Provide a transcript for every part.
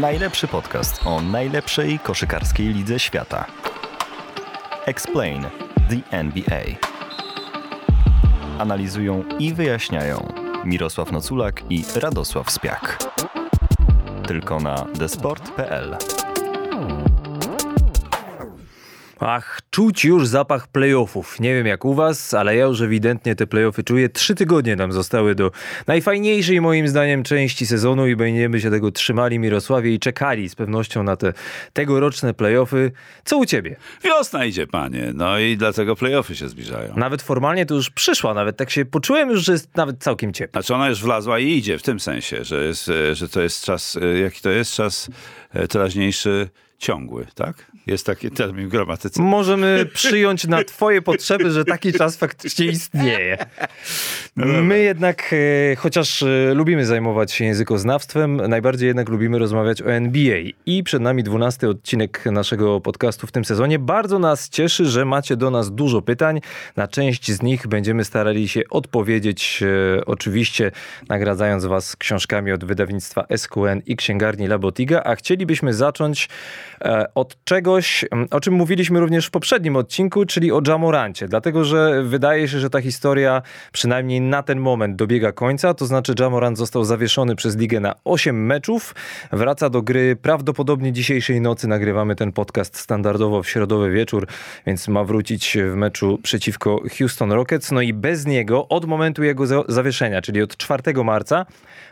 Najlepszy podcast o najlepszej koszykarskiej lidze świata. Explain the NBA. Analizują i wyjaśniają Mirosław Noculak i Radosław Spiak. Tylko na desport.pl. Ach, czuć już zapach playoffów. Nie wiem jak u was, ale ja już ewidentnie te playoffy czuję. Trzy tygodnie nam zostały do najfajniejszej moim zdaniem części sezonu i będziemy się tego trzymali Mirosławie i czekali z pewnością na te tegoroczne playoffy. Co u ciebie? Wiosna idzie, panie. No i dlatego playoffy się zbliżają. Nawet formalnie to już przyszła, nawet tak się poczułem już, że jest nawet całkiem ciepło. Znaczy ona już wlazła i idzie w tym sensie, że, jest, e, że to jest czas, e, jaki to jest czas e, teraźniejszy ciągły, tak? Jest taki termin w gramatyce. Możemy przyjąć na twoje potrzeby, że taki czas faktycznie istnieje. My jednak, e, chociaż e, lubimy zajmować się językoznawstwem, najbardziej jednak lubimy rozmawiać o NBA. I przed nami dwunasty odcinek naszego podcastu w tym sezonie. Bardzo nas cieszy, że macie do nas dużo pytań. Na część z nich będziemy starali się odpowiedzieć, e, oczywiście nagradzając was książkami od wydawnictwa SQN i księgarni Labotiga, a chcielibyśmy zacząć od czegoś, o czym mówiliśmy również w poprzednim odcinku, czyli o Jamorancie, dlatego że wydaje się, że ta historia przynajmniej na ten moment dobiega końca, to znaczy Jamorant został zawieszony przez ligę na 8 meczów, wraca do gry prawdopodobnie dzisiejszej nocy, nagrywamy ten podcast standardowo w środowy wieczór, więc ma wrócić w meczu przeciwko Houston Rockets, no i bez niego od momentu jego zawieszenia, czyli od 4 marca,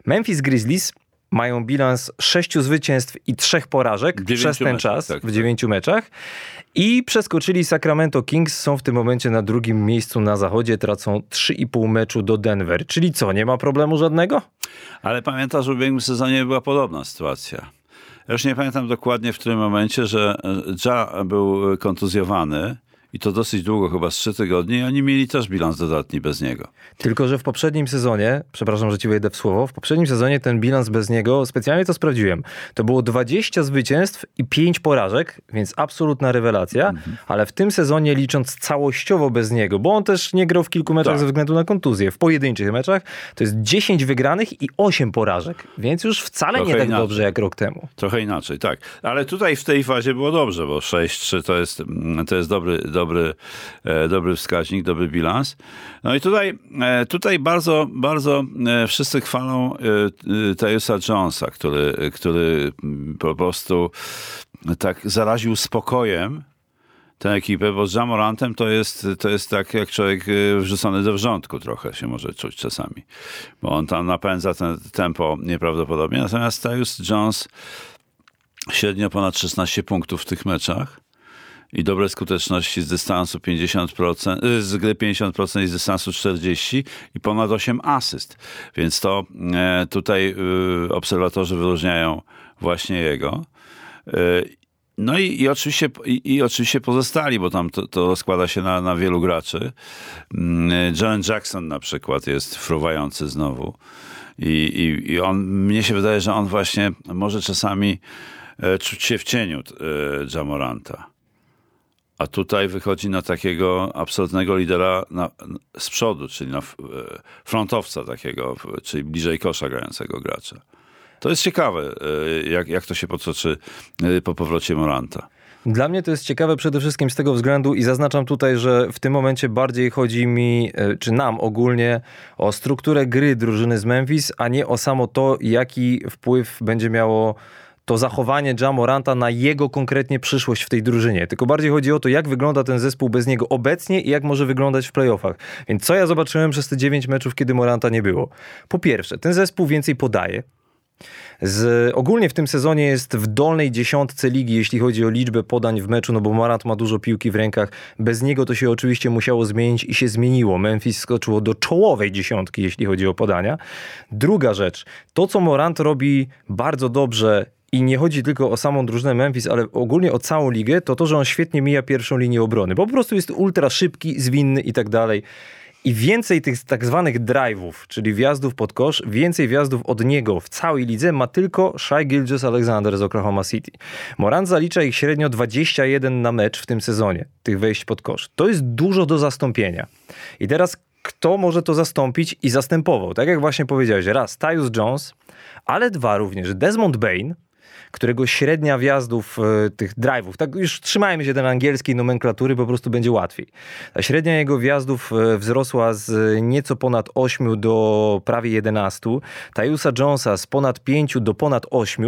Memphis Grizzlies mają bilans sześciu zwycięstw i trzech porażek przez ten meczach, czas tak, w tak. dziewięciu tak. meczach i przeskoczyli Sacramento Kings, są w tym momencie na drugim miejscu na zachodzie, tracą 3,5 meczu do Denver. Czyli co, nie ma problemu żadnego? Ale pamiętasz, że w ubiegłym sezonie była podobna sytuacja. Ja już nie pamiętam dokładnie w którym momencie, że Ja był kontuzjowany i to dosyć długo, chyba z trzy tygodnie, i oni mieli też bilans dodatni bez niego. Tylko, że w poprzednim sezonie, przepraszam, że ci wejdę w słowo, w poprzednim sezonie ten bilans bez niego, specjalnie to sprawdziłem, to było 20 zwycięstw i 5 porażek, więc absolutna rewelacja, mhm. ale w tym sezonie licząc całościowo bez niego, bo on też nie grał w kilku meczach tak. ze względu na kontuzję, w pojedynczych meczach, to jest 10 wygranych i 8 porażek, więc już wcale Trochę nie tak inaczej. dobrze jak rok temu. Trochę inaczej, tak. Ale tutaj w tej fazie było dobrze, bo 6-3 to jest, to jest dobry, dobry dobry, e, dobry wskaźnik, dobry bilans. No i tutaj, e, tutaj bardzo, bardzo e, wszyscy chwalą Tyusa Jonesa, który, który po prostu tak zaraził spokojem tę ekipę, bo z Jamorantem to jest, to jest tak jak człowiek wrzucony do wrzątku trochę się może czuć czasami, bo on tam napędza ten tempo nieprawdopodobnie. Natomiast Tyus Jones średnio ponad 16 punktów w tych meczach i dobre skuteczności z dystansu 50%, y, z gry 50% i z dystansu 40% i ponad 8 asyst. Więc to e, tutaj y, obserwatorzy wyróżniają właśnie jego. E, no i, i oczywiście, i, i, oczywiście pozostali, bo tam to, to składa się na, na wielu graczy. Mm, Jalen Jackson na przykład jest fruwający znowu. I, i, I on, mnie się wydaje, że on właśnie może czasami e, czuć się w cieniu Jamoranta. A tutaj wychodzi na takiego absolutnego lidera na, z przodu, czyli na e, frontowca takiego, czyli bliżej kosza grającego gracza. To jest ciekawe, e, jak, jak to się potoczy e, po powrocie Moranta. Dla mnie to jest ciekawe przede wszystkim z tego względu i zaznaczam tutaj, że w tym momencie bardziej chodzi mi, czy nam ogólnie, o strukturę gry drużyny z Memphis, a nie o samo to, jaki wpływ będzie miało to zachowanie Jamoranta na jego konkretnie przyszłość w tej drużynie. Tylko bardziej chodzi o to, jak wygląda ten zespół bez niego obecnie i jak może wyglądać w playoffach. Więc co ja zobaczyłem przez te 9 meczów, kiedy Moranta nie było? Po pierwsze, ten zespół więcej podaje, z, ogólnie w tym sezonie jest w dolnej dziesiątce ligi, jeśli chodzi o liczbę podań w meczu, no bo Morant ma dużo piłki w rękach. Bez niego to się oczywiście musiało zmienić i się zmieniło. Memphis skoczyło do czołowej dziesiątki, jeśli chodzi o podania. Druga rzecz, to co Morant robi bardzo dobrze i nie chodzi tylko o samą drużynę Memphis, ale ogólnie o całą ligę, to to, że on świetnie mija pierwszą linię obrony, bo po prostu jest ultra szybki, zwinny i tak dalej. I więcej tych tak zwanych drive'ów, czyli wjazdów pod kosz, więcej wjazdów od niego w całej lidze ma tylko Shai Gilgis Alexander z Oklahoma City. Morant zalicza ich średnio 21 na mecz w tym sezonie, tych wejść pod kosz. To jest dużo do zastąpienia. I teraz kto może to zastąpić i zastępował? Tak jak właśnie powiedziałeś, raz Tyus Jones, ale dwa również Desmond Bain, którego średnia wjazdów e, tych drive'ów, tak już trzymajmy się tej angielskiej nomenklatury, po prostu będzie łatwiej. Ta średnia jego wjazdów e, wzrosła z nieco ponad 8 do prawie 11, Tajusa Jonesa z ponad 5 do ponad 8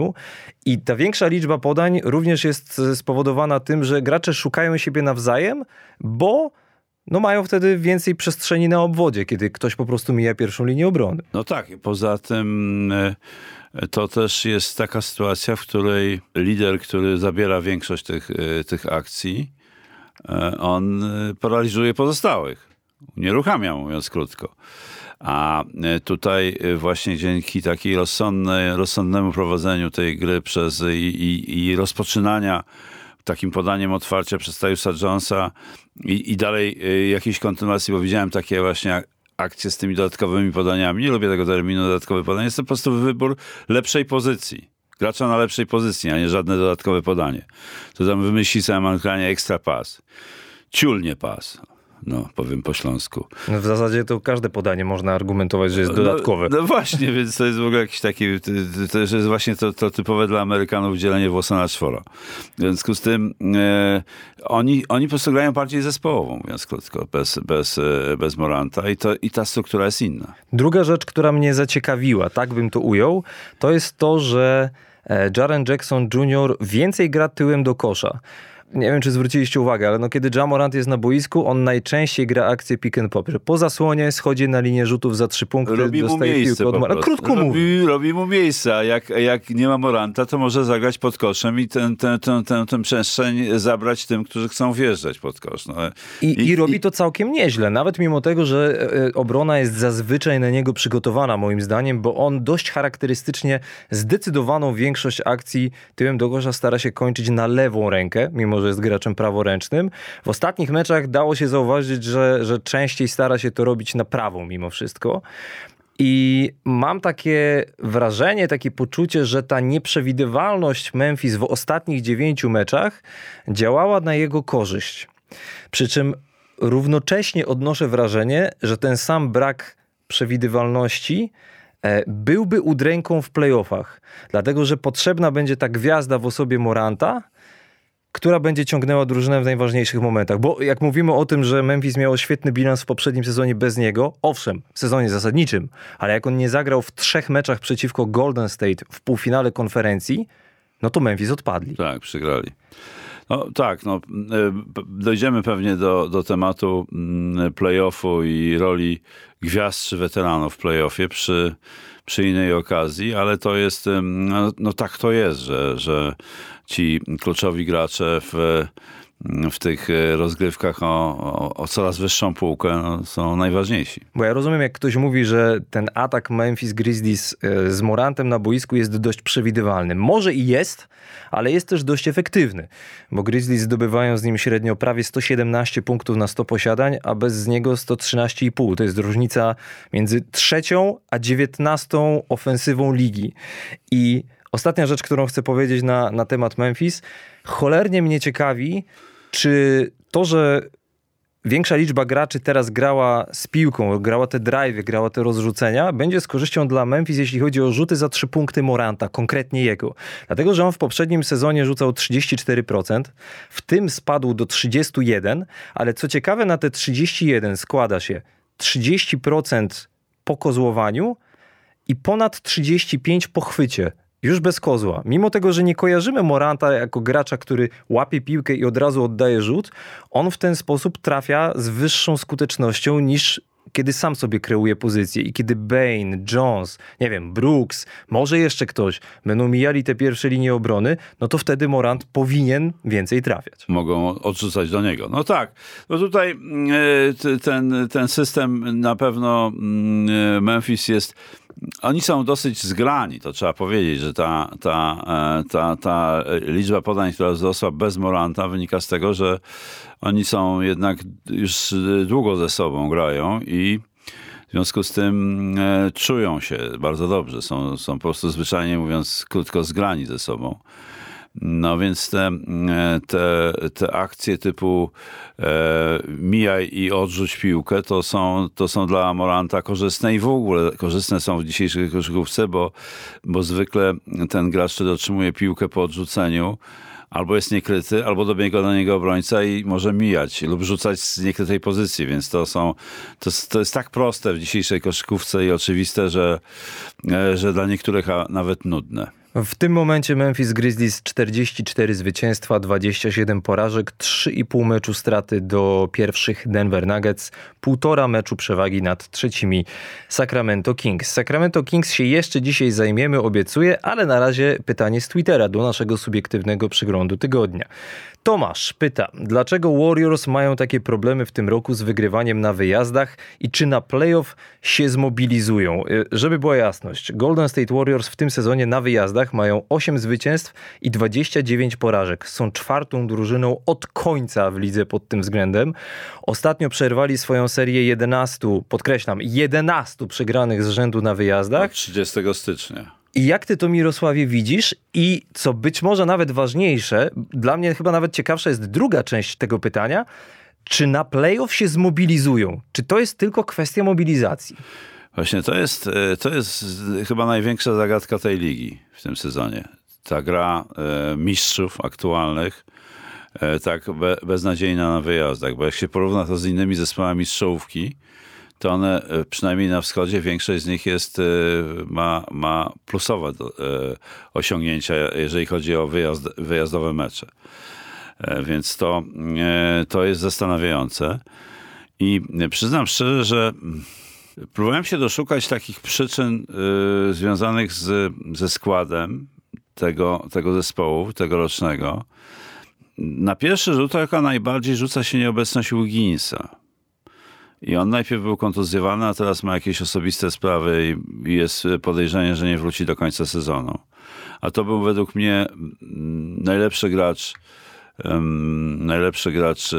i ta większa liczba podań również jest spowodowana tym, że gracze szukają siebie nawzajem, bo no mają wtedy więcej przestrzeni na obwodzie, kiedy ktoś po prostu mija pierwszą linię obrony. No tak, poza tym e, to też jest taka sytuacja, w której lider, który zabiera większość tych, e, tych akcji, e, on paraliżuje pozostałych. Nieruchamia, mówiąc krótko. A tutaj właśnie dzięki takiej rozsądnej, rozsądnemu prowadzeniu tej gry przez i, i, i rozpoczynania takim podaniem otwarcia przez Tajusa Jonesa i, i dalej jakiejś kontynuacji, bo widziałem takie właśnie akcje z tymi dodatkowymi podaniami. Nie lubię tego terminu dodatkowe podanie. Jest to po prostu wybór lepszej pozycji. Gracza na lepszej pozycji, a nie żadne dodatkowe podanie. To tam wymyśli sobie Amerykanie ekstra pas. Ciulnie pas no powiem po śląsku. No w zasadzie to każde podanie można argumentować, że jest no, dodatkowe. No, no właśnie, więc to jest w ogóle jakiś taki, to jest właśnie to, to typowe dla Amerykanów dzielenie włosa na czworo. W związku z tym e, oni, oni po prostu grają bardziej zespołową, mówiąc krótko, bez, bez, e, bez Moranta i, to, i ta struktura jest inna. Druga rzecz, która mnie zaciekawiła, tak bym to ujął, to jest to, że e, Jaren Jackson Jr. więcej gra tyłem do kosza nie wiem, czy zwróciliście uwagę, ale no kiedy Jamorant jest na boisku, on najczęściej gra akcję pick and pop. Że po zasłonie schodzi na linię rzutów za trzy punkty, robi dostaje piłkę od Moranta. Krótko robi, mówi. Robi mu miejsce, a jak, jak nie ma Moranta, to może zagrać pod koszem i tę ten, ten, ten, ten przestrzeń zabrać tym, którzy chcą wjeżdżać pod kosz. No. I, I, I, robi to całkiem nieźle, nawet mimo tego, że e, e, obrona jest zazwyczaj na niego przygotowana, moim zdaniem, bo on dość charakterystycznie zdecydowaną większość akcji tyłem do kosza stara się kończyć na lewą rękę, mimo że jest graczem praworęcznym. W ostatnich meczach dało się zauważyć, że, że częściej stara się to robić na prawą mimo wszystko. I mam takie wrażenie, takie poczucie, że ta nieprzewidywalność Memphis w ostatnich dziewięciu meczach działała na jego korzyść. Przy czym równocześnie odnoszę wrażenie, że ten sam brak przewidywalności e, byłby udręką w playoffach. Dlatego, że potrzebna będzie ta gwiazda w osobie Moranta, która będzie ciągnęła drużynę w najważniejszych momentach. Bo jak mówimy o tym, że Memphis miał świetny bilans w poprzednim sezonie bez niego, owszem, w sezonie zasadniczym, ale jak on nie zagrał w trzech meczach przeciwko Golden State w półfinale konferencji, no to Memphis odpadli. Tak, przegrali. No tak, no, e, dojdziemy pewnie do, do tematu mm, playoffu i roli gwiazd czy weteranów w playoffie przy, przy innej okazji, ale to jest, no, no tak to jest, że, że ci kluczowi gracze w, w tych rozgrywkach o, o, o coraz wyższą półkę no, są najważniejsi. Bo ja rozumiem, jak ktoś mówi, że ten atak Memphis Grizzlies e, z Morantem na boisku jest dość przewidywalny. Może i jest, ale jest też dość efektywny, bo Grizzlies zdobywają z nim średnio prawie 117 punktów na 100 posiadań, a bez niego 113,5. To jest różnica między trzecią a dziewiętnastą ofensywą ligi. I Ostatnia rzecz, którą chcę powiedzieć na, na temat Memphis. Cholernie mnie ciekawi, czy to, że większa liczba graczy teraz grała z piłką, grała te drive, grała te rozrzucenia, będzie z korzyścią dla Memphis, jeśli chodzi o rzuty za trzy punkty Moranta, konkretnie jego. Dlatego, że on w poprzednim sezonie rzucał 34%, w tym spadł do 31%, ale co ciekawe, na te 31 składa się 30% po kozłowaniu i ponad 35% po chwycie już bez kozła. Mimo tego, że nie kojarzymy Moranta jako gracza, który łapie piłkę i od razu oddaje rzut, on w ten sposób trafia z wyższą skutecznością niż kiedy sam sobie kreuje pozycję i kiedy Bane, Jones, nie wiem, Brooks, może jeszcze ktoś będą mijali te pierwsze linie obrony, no to wtedy Morant powinien więcej trafiać. Mogą odrzucać do niego. No tak. No tutaj e, ten, ten system na pewno mm, e, Memphis jest oni są dosyć zgrani, to trzeba powiedzieć, że ta, ta, e, ta, ta liczba podań, która wzrosła bez Moranta, wynika z tego, że oni są jednak już długo ze sobą grają i w związku z tym e, czują się bardzo dobrze. Są, są po prostu zwyczajnie mówiąc krótko zgrani ze sobą. No więc te, te, te akcje typu e, mijaj i odrzuć piłkę to są, to są dla Moranta korzystne i w ogóle korzystne są w dzisiejszej koszykówce, bo, bo zwykle ten gracz, który otrzymuje piłkę po odrzuceniu, albo jest niekryty, albo dobiega do niego obrońca i może mijać lub rzucać z niekrytej pozycji, więc to są, to, to jest tak proste w dzisiejszej koszykówce i oczywiste, że, e, że dla niektórych nawet nudne. W tym momencie Memphis Grizzlies 44 zwycięstwa, 27 porażek, 3,5 meczu straty do pierwszych Denver Nuggets, półtora meczu przewagi nad trzecimi Sacramento Kings. Sacramento Kings się jeszcze dzisiaj zajmiemy, obiecuję, ale na razie pytanie z Twittera do naszego subiektywnego przyglądu tygodnia. Tomasz pyta, dlaczego Warriors mają takie problemy w tym roku z wygrywaniem na wyjazdach i czy na playoff się zmobilizują? Y, żeby była jasność, Golden State Warriors w tym sezonie na wyjazdach mają 8 zwycięstw i 29 porażek. Są czwartą drużyną od końca w lidze pod tym względem. Ostatnio przerwali swoją serię 11, podkreślam, 11 przegranych z rzędu na wyjazdach. Od 30 stycznia. I jak ty to Mirosławie widzisz? I co być może nawet ważniejsze, dla mnie chyba nawet ciekawsza jest druga część tego pytania, czy na playoff się zmobilizują? Czy to jest tylko kwestia mobilizacji? Właśnie to jest, e, to jest chyba największa zagadka tej ligi w tym sezonie. Ta gra e, mistrzów aktualnych, e, tak beznadziejna na wyjazdach, bo jak się porówna to z innymi zespołami z czołówki, to one, e, przynajmniej na wschodzie, większość z nich jest, e, ma, ma plusowe e, osiągnięcia, jeżeli chodzi o wyjazd, wyjazdowe mecze. Więc to, to jest zastanawiające. I przyznam szczerze, że próbowałem się doszukać takich przyczyn związanych z, ze składem tego, tego zespołu tegorocznego. Na pierwszy rzut oka najbardziej rzuca się nieobecność Wigginsa i on najpierw był kontuzjowany, a teraz ma jakieś osobiste sprawy i jest podejrzenie, że nie wróci do końca sezonu. A to był według mnie mm, najlepszy gracz um, najlepszy gracz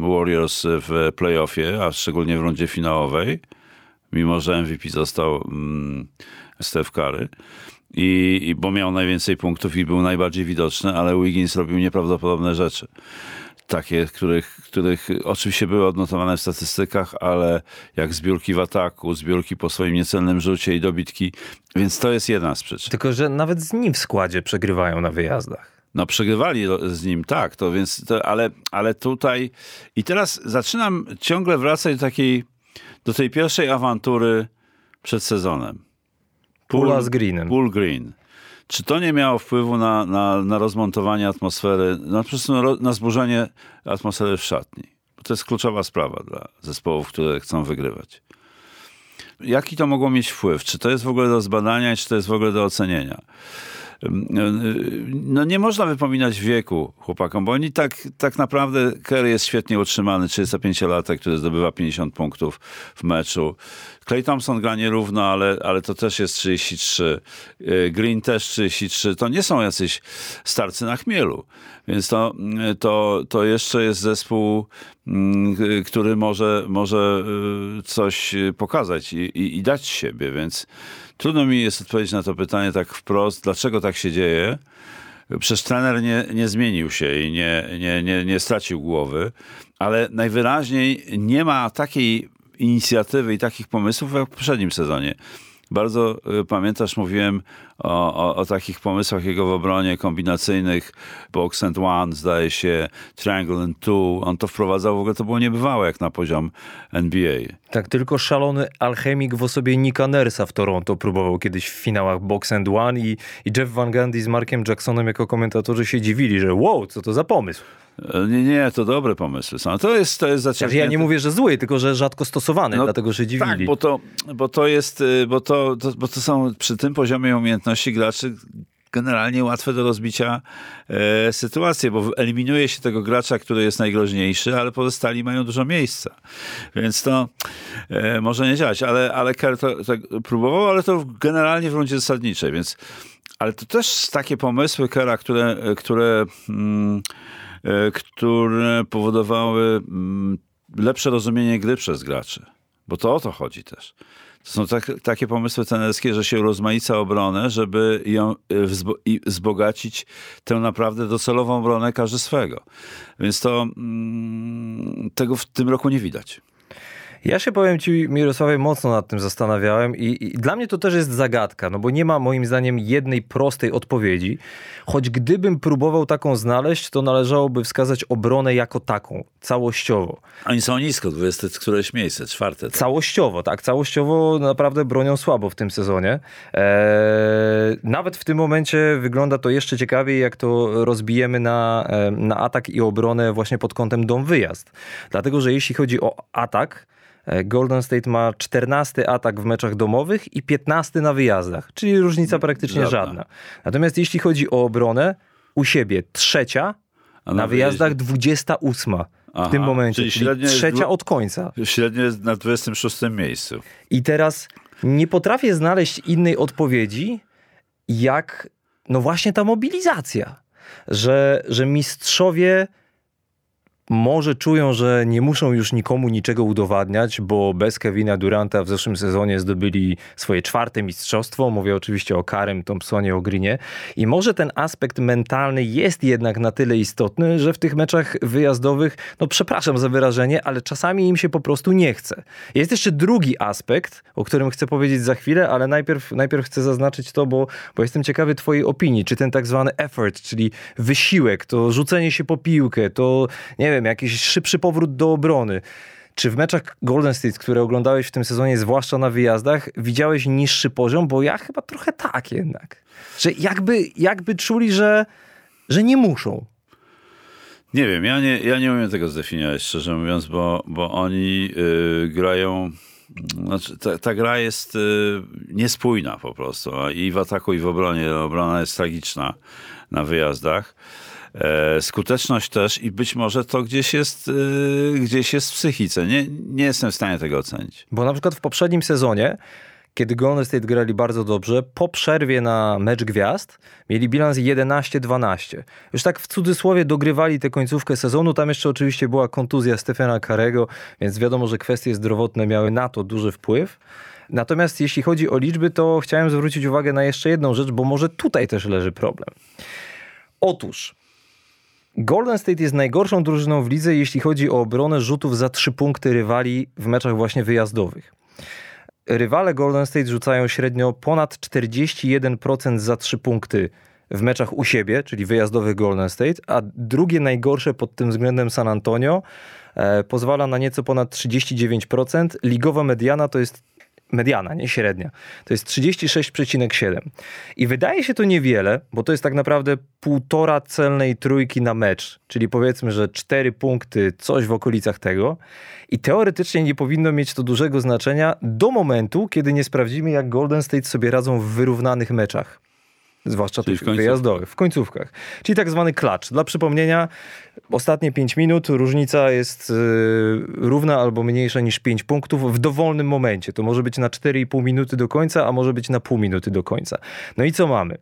Warriors w playoffie, a szczególnie w rundzie finałowej, mimo że MVP został um, Steph Curry. I, I, bo miał najwięcej punktów i był najbardziej widoczny, ale Wiggins robił nieprawdopodobne rzeczy takie, których, których oczywiście były odnotowane w statystykach, ale jak zbiórki w ataku, zbiórki po swoim niecelnym rzucie i dobitki, więc to jest jedna z przyczyn. Tylko, że nawet z nim w składzie przegrywają na wyjazdach. No przegrywali z nim, tak, to więc, to, ale, ale tutaj i teraz zaczynam ciągle wracać do takiej, do tej pierwszej awantury przed sezonem. Pula z Greenem. Pool Green. Czy to nie miało wpływu na, na, na rozmontowanie atmosfery, na, na zburzenie atmosfery w szatni? Bo to jest kluczowa sprawa dla zespołów, które chcą wygrywać. Jaki to mogło mieć wpływ? Czy to jest w ogóle do zbadania, czy to jest w ogóle do ocenienia? no nie można wypominać wieku chłopakom, bo oni tak, tak naprawdę, Kerry jest świetnie utrzymany, 35-latek, który zdobywa 50 punktów w meczu. Clay Thompson gra nierówno, ale, ale to też jest 33. Y, Green też 33. To nie są jacyś starcy na chmielu. Więc to, to, to jeszcze jest zespół, mm, który może, może y, coś pokazać i, i, i dać siebie, więc Trudno mi jest odpowiedzieć na to pytanie tak wprost, dlaczego tak się dzieje. Przecież trener nie, nie zmienił się i nie, nie, nie, nie stracił głowy, ale najwyraźniej nie ma takiej inicjatywy i takich pomysłów jak w poprzednim sezonie. Bardzo y, pamiętasz, mówiłem o, o, o, takich pomysłach jego w obronie kombinacyjnych, box and one, zdaje się, triangle and two. On to wprowadzał, w ogóle to było niebywałe jak na poziom NBA. Tak, tylko szalony alchemik w osobie Nika Nersa w Toronto próbował kiedyś w finałach box and one i, i Jeff Van Gundy z Markiem Jacksonem jako komentatorzy się dziwili, że wow, co to za pomysł. E, nie, nie, to dobre pomysły są. To jest, to jest zaciągnięte... Ja nie mówię, że zły, tylko że rzadko stosowany, no, dlatego się dziwili. Tak, bo to, bo to jest, y, bo to, to, bo to są przy tym poziomie umiejętności graczy generalnie łatwe do rozbicia e, sytuacje, bo eliminuje się tego gracza, który jest najgroźniejszy, ale pozostali mają dużo miejsca. Więc to e, może nie działać, ale, ale Kerr to, to próbował, ale to generalnie w rundzie zasadniczej, więc ale to też takie pomysły Kera, które, które mm, które powodowały mm, lepsze rozumienie gry przez graczy. Bo to o to chodzi też. są tak, takie pomysły trenerskie, że się rozmaica obronę, żeby ją y, wzbo- wzbogacić tę naprawdę docelową obronę każdy swego. Więc to mm, tego w tym roku nie widać. Ja się powiem ci, Mirosławie, mocno nad tym zastanawiałem i, i, dla mnie to też jest zagadka, no bo nie ma moim zdaniem jednej prostej odpowiedzi. Choć gdybym próbował taką znaleźć, to należałoby wskazać obronę jako taką, całościowo. Oni są nisko, 20 któreś miejsce, czwarte. Tak? Całościowo, tak. Całościowo naprawdę bronią słabo w tym sezonie. Eee, nawet w tym momencie wygląda to jeszcze ciekawiej, jak to rozbijemy na, na atak i obronę właśnie pod kątem dom-wyjazd. Dlatego, że jeśli chodzi o atak, E, Golden State ma 14 atak w meczach domowych i 15 na wyjazdach, czyli różnica praktycznie żadna. żadna. Natomiast jeśli chodzi o obronę, u siebie trzecia, a na, na wyjazdach 28 Aha, w tym momencie, czyli, czyli trzecia od końca. Średnio jest na 26 miejscu. I teraz nie potrafię znaleźć innej odpowiedzi, jak no właśnie ta mobilizacja. Że, że mistrzowie może czują, że nie muszą już nikomu niczego udowadniać, bo bez Kevina Duranta w zeszłym sezonie zdobyli swoje czwarte mistrzostwo. Mówię oczywiście o Karym, Thompsonie, o Greenie. I może ten aspekt mentalny jest jednak na tyle istotny, że w tych meczach wyjazdowych, no przepraszam za wyrażenie, ale czasami im się po prostu nie chce. Jest jeszcze drugi aspekt, o którym chcę powiedzieć za chwilę, ale najpierw, najpierw chcę zaznaczyć to, bo, bo jestem ciekawy twojej opinii. Czy ten tak zwany effort, czyli wysiłek, to rzucenie się po piłkę, to nie wiem, wiem, jakiś szybszy powrót do obrony. Czy w meczach Golden State, które oglądałeś w tym sezonie, zwłaszcza na wyjazdach, widziałeś niższy poziom? Bo ja chyba trochę tak jednak. Że jakby, jakby czuli, że, że nie muszą. Nie wiem, ja nie, ja nie umiem tego zdefiniować, szczerze mówiąc, bo, bo oni yy, grają. Znaczy, ta, ta, gra jest yy, niespójna po prostu. I w ataku, i w obronie. Obrona jest tragiczna na wyjazdach. E, skuteczność też i być może to gdzieś jest, e, gdzieś jest w psychice. Nie, nie jestem w stanie tego ocenić. Bo na przykład w poprzednim sezonie kiedy Golden State grali bardzo dobrze, po przerwie na mecz gwiazd mieli bilans 11-12. Już tak w cudzysłowie dogrywali tę końcówkę sezonu. Tam jeszcze oczywiście była kontuzja Stefana Karego, więc wiadomo, że kwestie zdrowotne miały na to duży wpływ. Natomiast jeśli chodzi o liczby, to chciałem zwrócić uwagę na jeszcze jedną rzecz, bo może tutaj też leży problem. Otóż Golden State jest najgorszą drużyną w lidze, jeśli chodzi o obronę rzutów za trzy punkty rywali w meczach właśnie wyjazdowych. Rywale Golden State rzucają średnio ponad 41% za trzy punkty w meczach u siebie, czyli wyjazdowych Golden State, a drugie najgorsze pod tym względem San Antonio e, pozwala na nieco ponad 39%. Ligowa mediana to jest mediana, nie średnia. To jest 36,7. I wydaje się to niewiele, bo to jest tak naprawdę półtora celnej trójki na mecz, czyli powiedzmy, że cztery punkty, coś w okolicach tego. I teoretycznie nie powinno mieć to dużego znaczenia do momentu, kiedy nie sprawdzimy, jak Golden State sobie radzą w wyrównanych meczach zwłaszcza Czyli tych w wyjazdowych, w końcówkach. Czyli tak zwany klacz. Dla przypomnienia, ostatnie 5 minut, różnica jest yy, równa albo mniejsza niż 5 punktów w dowolnym momencie. To może być na 4,5 minuty do końca, a może być na pół minuty do końca. No i co mamy?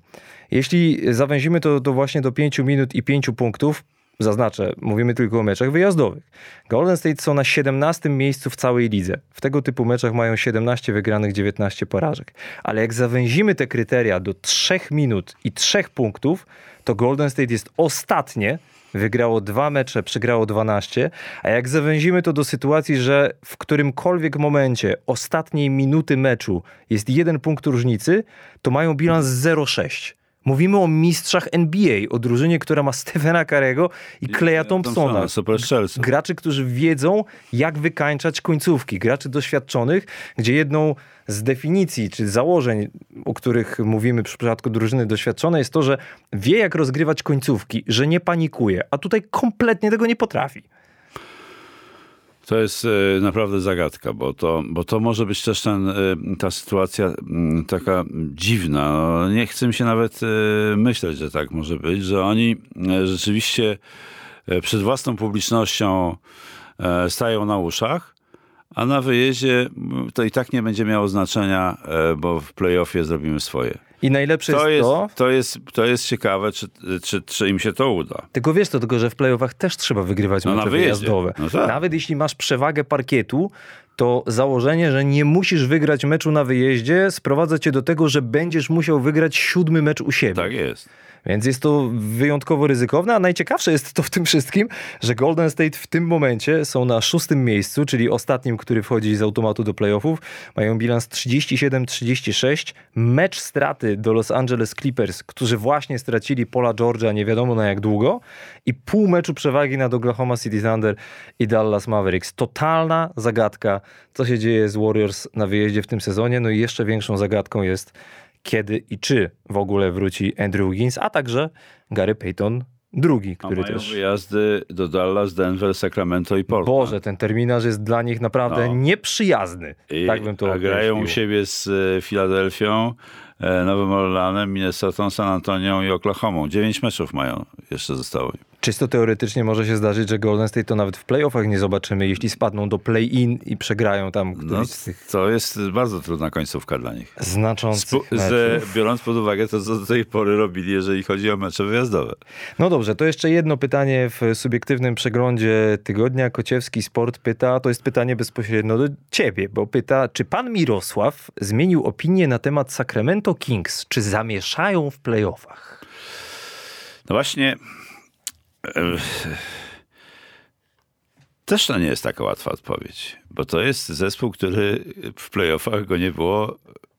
Jeśli zawęzimy to, to właśnie do 5 minut i 5 punktów, Zaznaczę, mówimy tylko o meczach wyjazdowych. Golden State są na 17 miejscu w całej lidze. W tego typu meczach mają 17 wygranych, 19 porażek. Ale jak zawęzimy te kryteria do 3 minut i 3 punktów, to Golden State jest ostatnie, wygrało dwa mecze, przegrało 12, a jak zawęzimy to do sytuacji, że w którymkolwiek momencie ostatniej minuty meczu jest jeden punkt różnicy, to mają bilans 0,6. Mówimy o mistrzach NBA, o drużynie, która ma Stephena Karego i Kleja Thompsona. Super Graczy, którzy wiedzą, jak wykańczać końcówki. Graczy doświadczonych, gdzie jedną z definicji czy założeń, o których mówimy przy przypadku drużyny doświadczonej, jest to, że wie, jak rozgrywać końcówki, że nie panikuje, a tutaj kompletnie tego nie potrafi. To jest e, naprawdę zagadka, bo to, bo to może być też ten, e, ta sytuacja taka dziwna. No, nie chcę mi się nawet e, myśleć, że tak może być, że oni rzeczywiście przed własną publicznością stają na uszach, a na wyjeździe to i tak nie będzie miało znaczenia, bo w playoffie zrobimy swoje. I najlepsze to jest, to... To jest, to jest ciekawe, czy, czy, czy im się to uda. Tylko wiesz to, tylko że w playoffach też trzeba wygrywać no mecze wyjazdowe. No tak. Nawet jeśli masz przewagę parkietu, to założenie, że nie musisz wygrać meczu na wyjeździe, sprowadza cię do tego, że będziesz musiał wygrać siódmy mecz u siebie. Tak jest. Więc jest to wyjątkowo ryzykowne, a najciekawsze jest to w tym wszystkim, że Golden State w tym momencie są na szóstym miejscu, czyli ostatnim, który wchodzi z automatu do playoffów. Mają bilans 37-36. Mecz straty do Los Angeles Clippers, którzy właśnie stracili Paula George'a nie wiadomo na jak długo i pół meczu przewagi nad Oklahoma City Thunder i Dallas Mavericks. Totalna zagadka, co się dzieje z Warriors na wyjeździe w tym sezonie. No i jeszcze większą zagadką jest kiedy i czy w ogóle wróci Andrew Wiggins, a także Gary Payton drugi, który A mają też... wyjazdy do Dallas, Denver, Sacramento i Portland. Boże, ten terminarz jest dla nich naprawdę No. nieprzyjazny. I, tak bym to a grają u siebie z e, Filadelfią, e, Nowym Orleanem, Minnesotą, San Antonią i Oklahomą. Dziewięć meczów mają, jeszcze zostało. Czysto teoretycznie może się zdarzyć, że Golden State to nawet w playoffach nie zobaczymy, jeśli spadną do play-in i przegrają tam któryś No, z tych to jest bardzo trudna końcówka dla nich. znaczących Spu- meczów. z, biorąc pod uwagę to, co do tej pory robili, jeżeli chodzi o mecze wyjazdowe. No dobrze, to jeszcze jedno pytanie w subiektywnym przeglądzie tygodnia. Kociewski Sport pyta, to jest pytanie bezpośrednio do ciebie, bo pyta, czy pan Mirosław zmienił opinię na temat Sacramento Kings? Czy zamieszają w playoffach? No właśnie. Też to nie jest taka łatwa odpowiedź, bo to jest zespół, który w playoffach go nie było.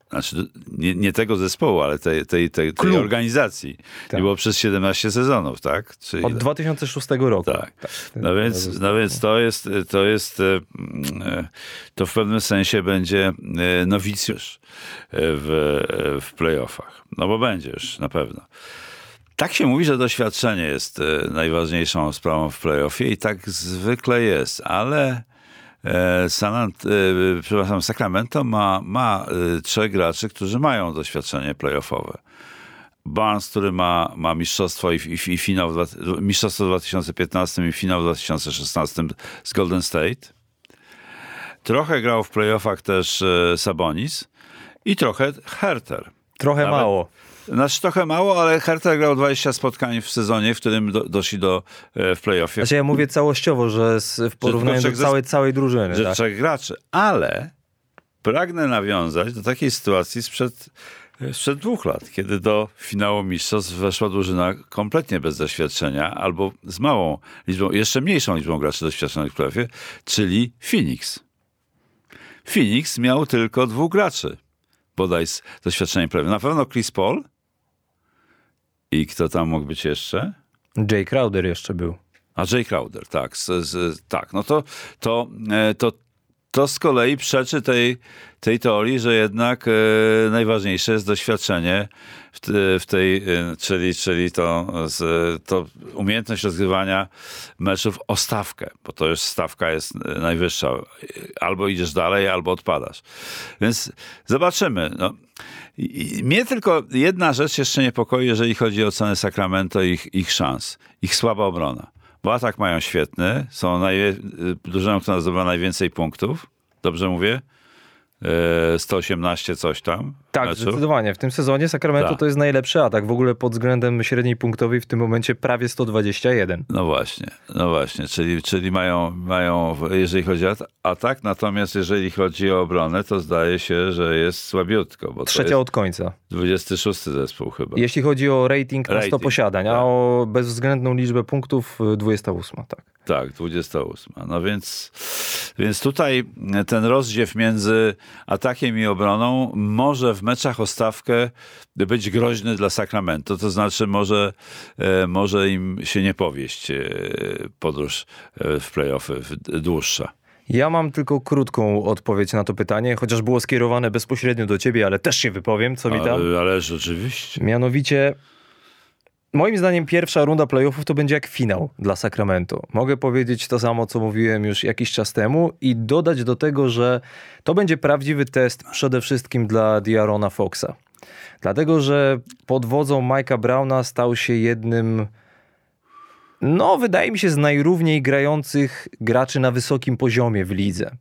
Znaczy, nie, nie tego zespołu, ale tej, tej, tej, tej organizacji. Tak. Było przez 17 sezonów, tak? Od ile? 2006 roku. Tak. No więc, no więc to jest, to jest, e, to w pewnym sensie będzie e, nowicjusz e, w, w playoffach. No bo będzie już, na pewno. Tak się mówi, że doświadczenie jest e, najważniejszą sprawą w playoffie i tak zwykle jest, ale e, San, Ant- e, przepraszam, Sacramento ma, ma trzech graczy, którzy mają doświadczenie playoffowe. Barnes, który ma, ma mistrzostwo i, i, i finał, mistrzostwo w 2015 i finał w 2016 z Golden State. Trochę grał w playoffach też Sabonis i trochę Herter. Trochę Nawet- mało. Znaczy trochę mało, ale Herter grał 20 spotkań w sezonie, w którym do, doszli do e, w playoffie. Znaczy ja mówię całościowo, że w porównaniu do całej, całej drużyny. że tak? trzech graczy, ale pragnę nawiązać do takiej sytuacji sprzed, sprzed dwóch lat, kiedy do finału mistrzostw weszła drużyna kompletnie bez doświadczenia albo z małą liczbą, jeszcze mniejszą liczbą graczy doświadczonych w playoffie, czyli Phoenix. Phoenix miał tylko dwóch graczy, bodaj z doświadczeniem playoffie. Na pewno Chris Paul i kto tam mógł być jeszcze? Jay Crowder jeszcze był. A Jay Crowder, tak. Z, z, tak, no to, to, e, to, to z kolei przeczy tej, tej teorii, że jednak e, najważniejsze jest doświadczenie w, w tej, e, czyli, czyli to, z, to umiejętność rozgrywania meczów o stawkę, bo to już stawka jest e, najwyższa. Albo idziesz dalej, albo odpadasz. Więc zobaczymy. No. Mnie tylko jedna rzecz jeszcze niepokoi, jeżeli chodzi o cenę Sacramento i ich, ich szans. Ich słaba obrona. Bo atak mają świetny, są najwie, drużyną, która zdobywa najwięcej punktów. Dobrze mówię? E, 118 coś tam. Tak, meczów. zdecydowanie. W tym sezonie Sacramento Tak. to jest najlepszy atak. W ogóle pod względem średniej punktowej w tym momencie prawie 121. No właśnie, no właśnie, czyli, czyli mają, mają, jeżeli chodzi o at- atak, natomiast jeżeli chodzi o obronę, to zdaje się, że jest słabiutko, bo Trzecia od końca. 26 zespół chyba. Jeśli chodzi o rating na 100 Rating, posiadań, a tak. o bezwzględną liczbę punktów y, 28, tak. Tak, 28. No więc, więc tutaj ten rozdziew między atakiem i obroną może w meczach o stawkę być groźny dla Sacramento. To znaczy może, e, może im się nie powieść e, podróż e, w playoffy dłuższa. Ja mam tylko krótką odpowiedź na to pytanie, chociaż było skierowane bezpośrednio do ciebie, ale też się wypowiem, co mi tam. Ale, ale rzeczywiście. Mianowicie, moim zdaniem pierwsza runda playoffów to będzie jak finał dla Sacramento. Mogę powiedzieć to samo, co mówiłem już jakiś czas temu i dodać do tego, że to będzie prawdziwy test przede wszystkim dla Diarona Foxa. Dlatego, że pod wodzą Mike'a Browna stał się jednym, no wydaje mi się, z najrówniej grających graczy na wysokim poziomie w lidze.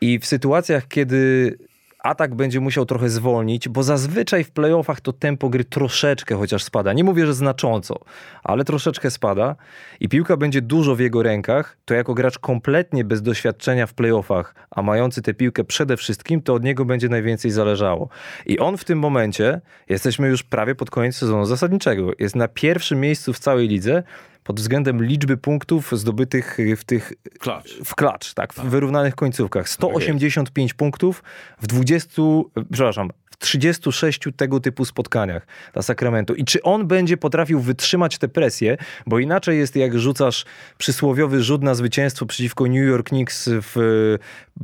I w sytuacjach, kiedy atak będzie musiał trochę zwolnić, bo zazwyczaj w playoffach to tempo gry troszeczkę chociaż spada. Nie mówię, że znacząco, ale troszeczkę spada i piłka będzie dużo w jego rękach, to jako gracz kompletnie bez doświadczenia w playoffach, a mający tę piłkę przede wszystkim, to od niego będzie najwięcej zależało. I on w tym momencie, jesteśmy już prawie pod koniec sezonu zasadniczego, jest na pierwszym miejscu w całej lidze, pod względem liczby punktów zdobytych w tych Klacz. w klacz, tak, w wyrównanych końcówkach. 185 punktów w 20, przepraszam, 36 tego typu spotkaniach dla Sacramento. I czy on będzie potrafił wytrzymać tę presję, bo inaczej jest jak rzucasz przysłowiowy rzut na zwycięstwo przeciwko New York Knicks w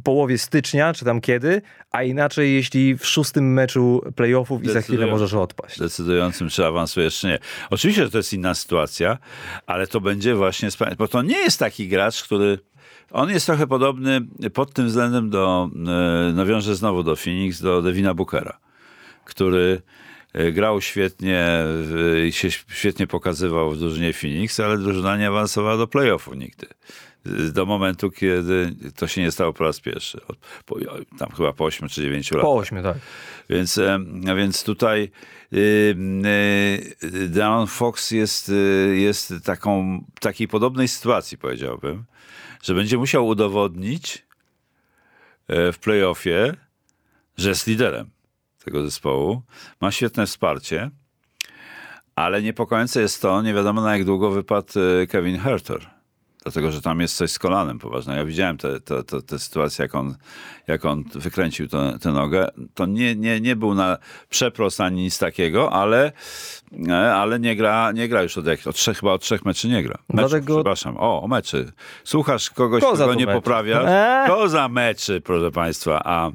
połowie stycznia, czy tam kiedy, a inaczej jeśli w szóstym meczu playoffów i za chwilę możesz odpaść. decydującym, czy awansujesz, czy nie. Oczywiście, że to jest inna sytuacja, ale to będzie właśnie, bo to nie jest taki gracz, który on jest trochę podobny pod tym względem do, e, nawiążę znowu do Phoenix, do Devina Bookera, który e, grał świetnie w- i się świetnie pokazywał w drużynie Phoenix, ale drużyna nie awansowała do playoffu nigdy. Do momentu, kiedy to się nie stało po raz pierwszy. Po, tam chyba po 8 czy 9 latach. Po ośmiu, tak. Więc, a więc tutaj y, y, Darren Fox jest, y, jest taką, takiej podobnej sytuacji, powiedziałbym, że będzie musiał udowodnić e, w playoffie, że jest liderem tego zespołu. Ma świetne wsparcie, ale niepokojące jest to, nie wiadomo na jak długo wypadł e, Kevin Herter. Dlatego, że tam jest coś z kolanem poważne. Ja widziałem tę te, te, te sytuację, jak on, jak on wykręcił tę nogę. To nie, nie, nie był na przeprost ani nic takiego, ale, e, ale nie, gra, nie gra już od, od trzech, chyba od trzech meczy nie gra. Meczów, Dlatego- Przepraszam. O, o meczy. Słuchasz kogoś, Koza kogo to nie meczy. poprawiasz? Eee. To za meczy, proszę państwa, a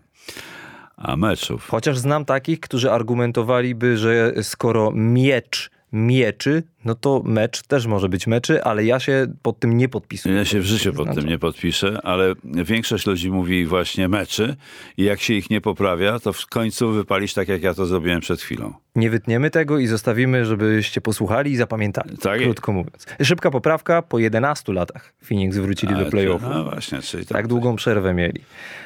meczów. Chociaż znam takich, którzy argumentowaliby, że skoro miecz mieczy, no to mecz też może być meczy, ale ja się pod tym nie podpisuję. Ja się w życiu pod tym nie podpiszę, ale większość ludzi mówi właśnie meczy i jak się ich nie poprawia, to w końcu wypalisz tak, jak ja to zrobiłem przed chwilą. Nie wytniemy tego i zostawimy, żebyście posłuchali i zapamiętali. Tak krótko mówiąc. Szybka poprawka, po 11 latach Phoenix wrócili Ale do playoffu. No właśnie, czyli tak. Tak długą przerwę mieli.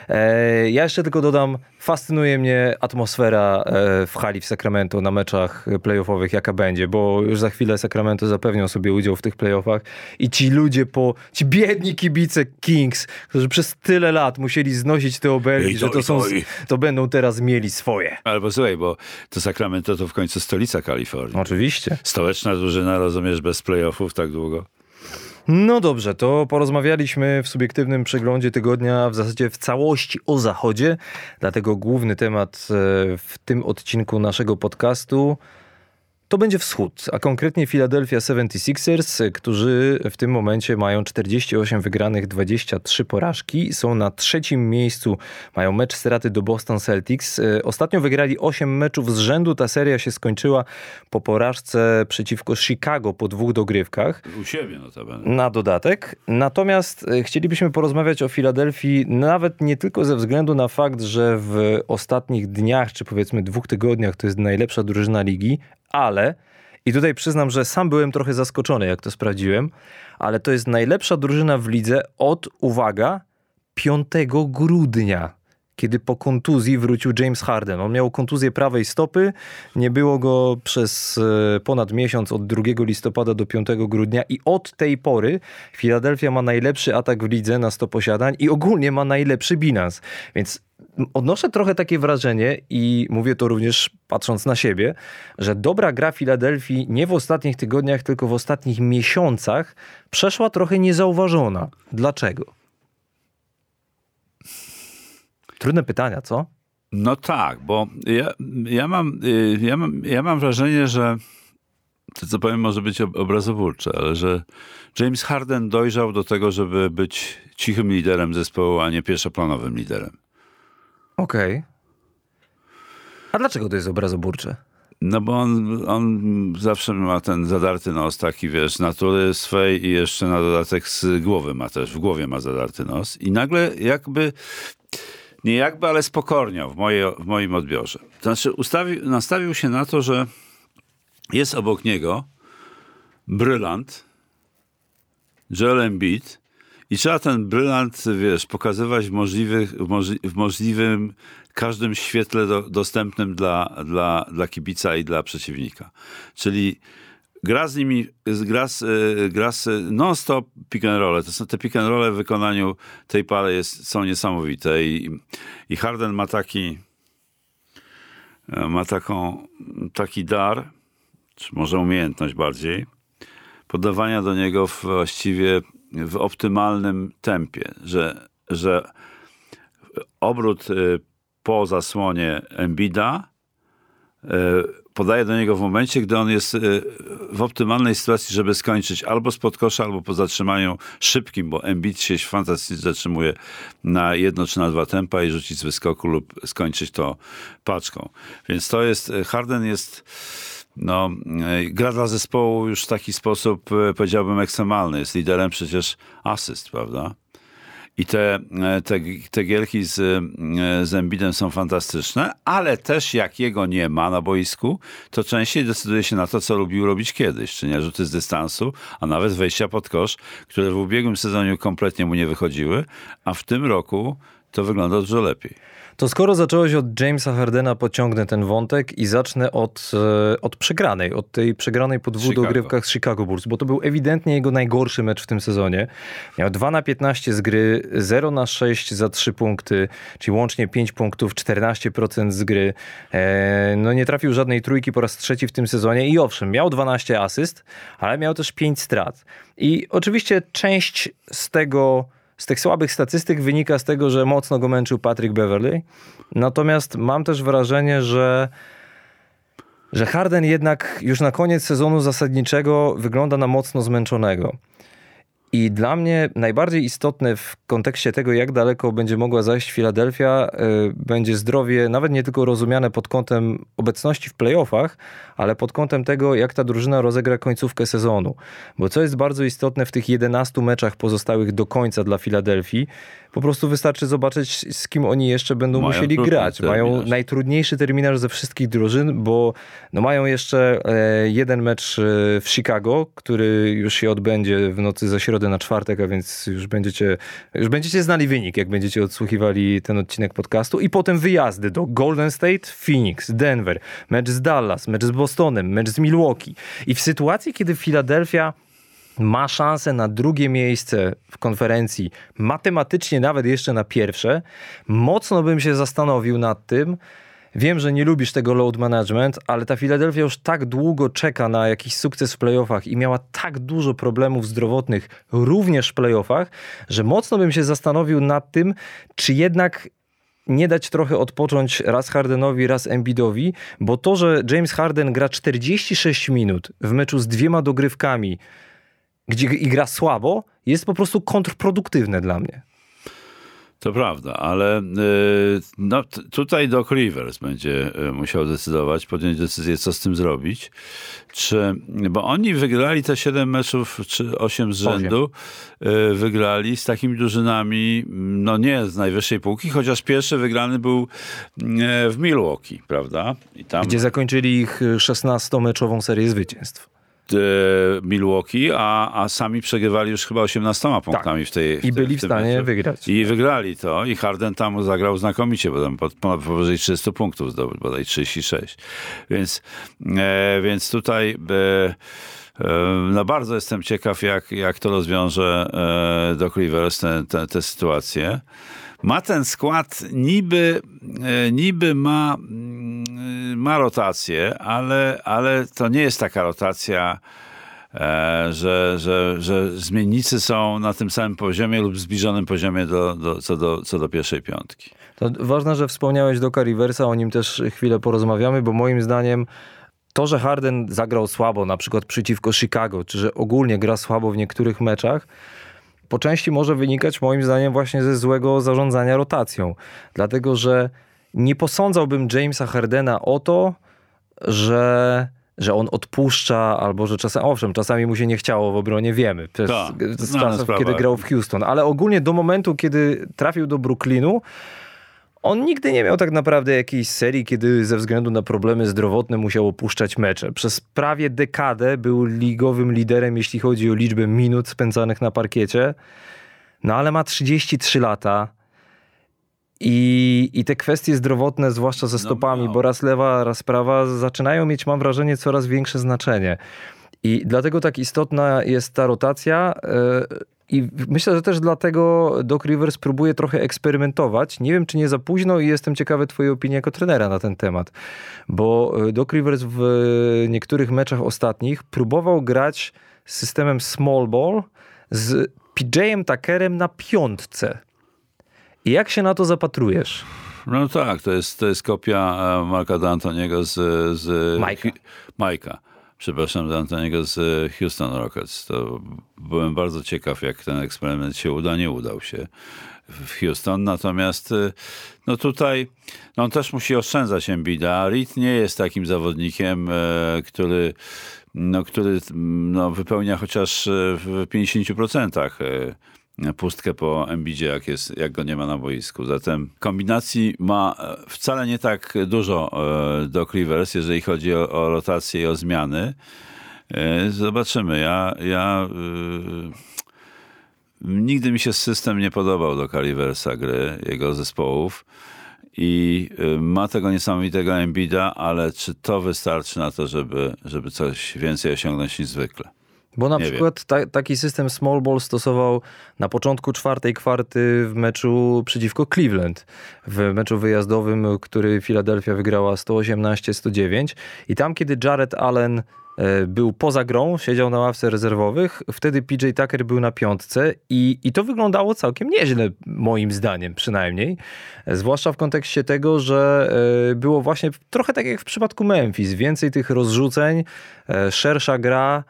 E, ja jeszcze tylko dodam, fascynuje mnie atmosfera e, w hali w Sacramento na meczach playoffowych, jaka będzie, bo już za chwilę Sacramento zapewnią sobie udział w tych playoffach i ci ludzie po, ci biedni kibice Kings, którzy przez tyle lat musieli znosić te obelgi, że to są, to będą teraz mieli swoje. Albo słuchaj, bo to Sacramento to w końcu stolica Kalifornii. Oczywiście. Stołeczna drużyna, rozumiesz, bez playoffów tak długo. No dobrze, to porozmawialiśmy w subiektywnym przeglądzie tygodnia w zasadzie w całości o zachodzie, dlatego główny temat e, w tym odcinku naszego podcastu to będzie wschód, a konkretnie Philadelphia 76ers, e, którzy w tym momencie mają 48 wygranych, 23 porażki, są na trzecim miejscu, mają mecz straty do Boston Celtics. E, Ostatnio wygrali 8 meczów z rzędu, ta seria się skończyła po porażce przeciwko Chicago po dwóch dogrywkach U siebie notabene. na dodatek. Natomiast e, chcielibyśmy porozmawiać o Filadelfii nawet nie tylko ze względu na fakt, że w ostatnich dniach, czy powiedzmy dwóch tygodniach to jest najlepsza drużyna ligi, ale i tutaj przyznam, że sam byłem trochę zaskoczony, jak to sprawdziłem, ale to jest najlepsza drużyna w lidze od, uwaga, 5 grudnia. Kiedy po kontuzji wrócił James Harden. On miał kontuzję prawej stopy, nie było go przez e, ponad miesiąc od 2 listopada do 5 grudnia i od tej pory Philadelphia ma najlepszy atak w lidze na 100 posiadań i ogólnie ma najlepszy bilans. Więc odnoszę trochę takie wrażenie i mówię to również patrząc na siebie, że dobra gra Filadelfii nie w ostatnich tygodniach, tylko w ostatnich miesiącach przeszła trochę niezauważona. Dlaczego? Trudne pytania, co? No tak, bo ja, ja, mam, y, ja, mam, ja mam wrażenie, że to co powiem może być ob- obrazowólcze, ale że James Harden dojrzał do tego, żeby być cichym liderem zespołu, a nie pierwszoplanowym liderem. Okej. A dlaczego to jest obrazoburcze? No bo on, on zawsze ma ten zadarty nos taki, wiesz, natury swej i jeszcze na dodatek z głowy ma też, w głowie ma zadarty nos i nagle jakby, nie jakby, ale spokorniał w, moje, w moim odbiorze. Znaczy ustawił, nastawił się na to, że jest obok niego brylant, Joel Embiid i trzeba ten brylant, wiesz, pokazywać w, możliwych, w, możli, w możliwym każdym świetle do, dostępnym dla, dla, dla kibica i dla przeciwnika. Czyli gra z nimi, gra, z, e, gra z non-stop pick and roll. To są te pick and roll w wykonaniu tej pary jest, są niesamowite i, i Harden ma taki e, ma taką, taki dar, czy może umiejętność bardziej, podawania do niego właściwie w optymalnym tempie, że, że obrót y, po zasłonie Embida y, podaje do niego w momencie, gdy on jest y, w optymalnej sytuacji, żeby skończyć albo spod kosza, albo po zatrzymaniu szybkim, bo Embiid się fantastycznie zatrzymuje na jedno czy na dwa tempa i rzucić z wyskoku lub skończyć to paczką. Więc to jest, Harden jest no, gra dla zespołu już w taki sposób, powiedziałbym, ekstremalny. Jest liderem przecież asyst, prawda? I te, te, te gierki z, z Embidem są fantastyczne, ale też jak jego nie ma na boisku, to częściej decyduje się na to, co lubił robić kiedyś, czy nie rzuty z dystansu, a nawet wejścia pod kosz, które w ubiegłym sezonie kompletnie mu nie wychodziły, a w tym roku to wygląda dużo lepiej. To skoro zacząłeś od Jamesa Hardena, pociągnę ten wątek i zacznę od, e, od przegranej, od tej przegranej po dwóch dogrywkach z Chicago Bulls, bo to był ewidentnie jego najgorszy mecz w tym sezonie. Miał 2 na 15 z gry, 0 na 6 za 3 punkty, czyli łącznie 5 punktów, 14% z gry. E, no nie trafił żadnej trójki po raz trzeci w tym sezonie i owszem, miał 12 asyst, ale miał też 5 strat. I oczywiście część z tego z tych słabych statystyk wynika z tego, że mocno go męczył Patrick Beverly. Natomiast mam też wrażenie, że że Harden jednak już na koniec sezonu zasadniczego wygląda na mocno zmęczonego. I dla mnie najbardziej istotne w kontekście tego, jak daleko będzie mogła zajść Filadelfia, y, będzie zdrowie, nawet nie tylko rozumiane pod kątem obecności w playoffach, ale pod kątem tego, jak ta drużyna rozegra końcówkę sezonu. Bo co jest bardzo istotne w tych 11 meczach pozostałych do końca dla Filadelfii, po prostu wystarczy zobaczyć, z kim oni jeszcze będą mają musieli grać. Terminarz. Mają najtrudniejszy terminarz ze wszystkich drużyn, bo no mają jeszcze e, jeden mecz e, w Chicago, który już się odbędzie w nocy ze środy na czwartek, a więc już będziecie, już będziecie znali wynik, jak będziecie odsłuchiwali ten odcinek podcastu. I potem wyjazdy do Golden State, Phoenix, Denver, mecz z Dallas, mecz z Bostonem, mecz z Milwaukee. I w sytuacji, kiedy Philadelphia ma szansę na drugie miejsce w konferencji, matematycznie nawet jeszcze na pierwsze, mocno bym się zastanowił nad tym. Wiem, że nie lubisz tego load management, ale ta Philadelphia już tak długo czeka na jakiś sukces w playoffach i miała tak dużo problemów zdrowotnych również w playoffach, że mocno bym się zastanowił nad tym, czy jednak nie dać trochę odpocząć raz Hardenowi, raz Embiidowi, bo to, że James Harden gra 46 minut w meczu z dwiema dogrywkami, gdzie gra słabo, jest po prostu kontrproduktywne dla mnie. To prawda, ale y, no, tutaj Doc Rivers będzie y, musiał decydować, podjąć decyzję, co z tym zrobić. Czy, bo oni wygrali te 7 meczów, czy 8 z rzędu, y, wygrali z takimi drużynami, no nie z najwyższej półki, chociaż pierwszy wygrany był w Milwaukee, prawda? Tam... Gdzie zakończyli ich 16-meczową serię zwycięstw. E, Milwaukee, a, a sami przegrywali już chyba 18 punktami tak. w tej w I byli w, w stanie meczu. wygrać. I wygrali to i Harden tam zagrał znakomicie, bo tam ponad powyżej 30 punktów zdobył, bodaj 36. Więc, e, więc tutaj e, e, no bardzo jestem ciekaw, jak, jak to rozwiąże e, Doc Rivers tę sytuację ma ten skład, niby, e, niby ma, mm, ma rotację, ale, ale to nie jest taka rotacja, e, że, że, że zmiennicy są na tym samym poziomie lub zbliżonym poziomie do, do, co, do, co do pierwszej piątki. To ważne, że wspomniałeś do Riversa, o nim też chwilę porozmawiamy, bo moim zdaniem to, że Harden zagrał słabo, na przykład przeciwko Chicago, czy że ogólnie gra słabo w niektórych meczach, po części może wynikać moim zdaniem właśnie ze złego zarządzania rotacją. Dlatego, że nie posądzałbym Jamesa Hardena o to, że że on odpuszcza, albo że czasami, owszem, czasami mu się nie chciało w obronie, wiemy. To jest z, z czasów, kiedy grał w Houston. Ale ogólnie do momentu, kiedy trafił do Brooklynu, on nigdy nie miał tak naprawdę jakiejś serii, kiedy ze względu na problemy zdrowotne musiał opuszczać mecze. Przez prawie dekadę był ligowym liderem, jeśli chodzi o liczbę minut spędzanych na parkiecie. No ale ma 33 lata I, I te kwestie zdrowotne, zwłaszcza ze stopami, no. bo raz lewa, raz prawa, zaczynają mieć, mam wrażenie, coraz większe znaczenie. I dlatego tak istotna jest ta rotacja. E, I myślę, że też dlatego Doc Rivers próbuje trochę eksperymentować. Nie wiem, czy nie za późno i jestem ciekawy twojej opinii jako trenera na ten temat. Bo e, Doc Rivers w niektórych meczach ostatnich próbował grać systemem small ball z PJ-em Tuckerem na piątce. I jak się na to zapatrujesz? No tak, to jest, to jest kopia e, Marka D'Antoniego z, z Majka. Majka. Przepraszam, D'Antoniego z Houston Rockets. To byłem bardzo ciekaw, jak ten eksperyment się uda. Nie udał się w Houston. Natomiast e, no tutaj no on też musi oszczędzać Embida. Reed nie jest takim zawodnikiem, e, który no, który no, wypełnia chociaż e, w 50% e, pustkę po Embidzie, jak, jest, jak go nie ma na boisku. Zatem kombinacji ma e, wcale nie tak dużo e, Doc Rivers, jeżeli chodzi o, o rotację i o zmiany. E, Zobaczymy. Ja, ja y, nigdy mi się system nie podobał do Riversa gry, jego zespołów. I y, ma tego niesamowitego Embida, ale czy to wystarczy na to, żeby, żeby coś więcej osiągnąć niż zwykle? Bo na Nie przykład ta, taki system small ball stosował na początku czwartej kwarty w meczu przeciwko Cleveland. W meczu wyjazdowym, który Philadelphia wygrała 118-109. I tam, kiedy Jared Allen był poza grą, siedział na ławce rezerwowych, wtedy PJ Tucker był na piątce i, i to wyglądało całkiem nieźle, moim zdaniem przynajmniej. E, Zwłaszcza w kontekście tego, że e, było właśnie trochę tak jak w przypadku Memphis, więcej tych rozrzuceń, e, szersza gra.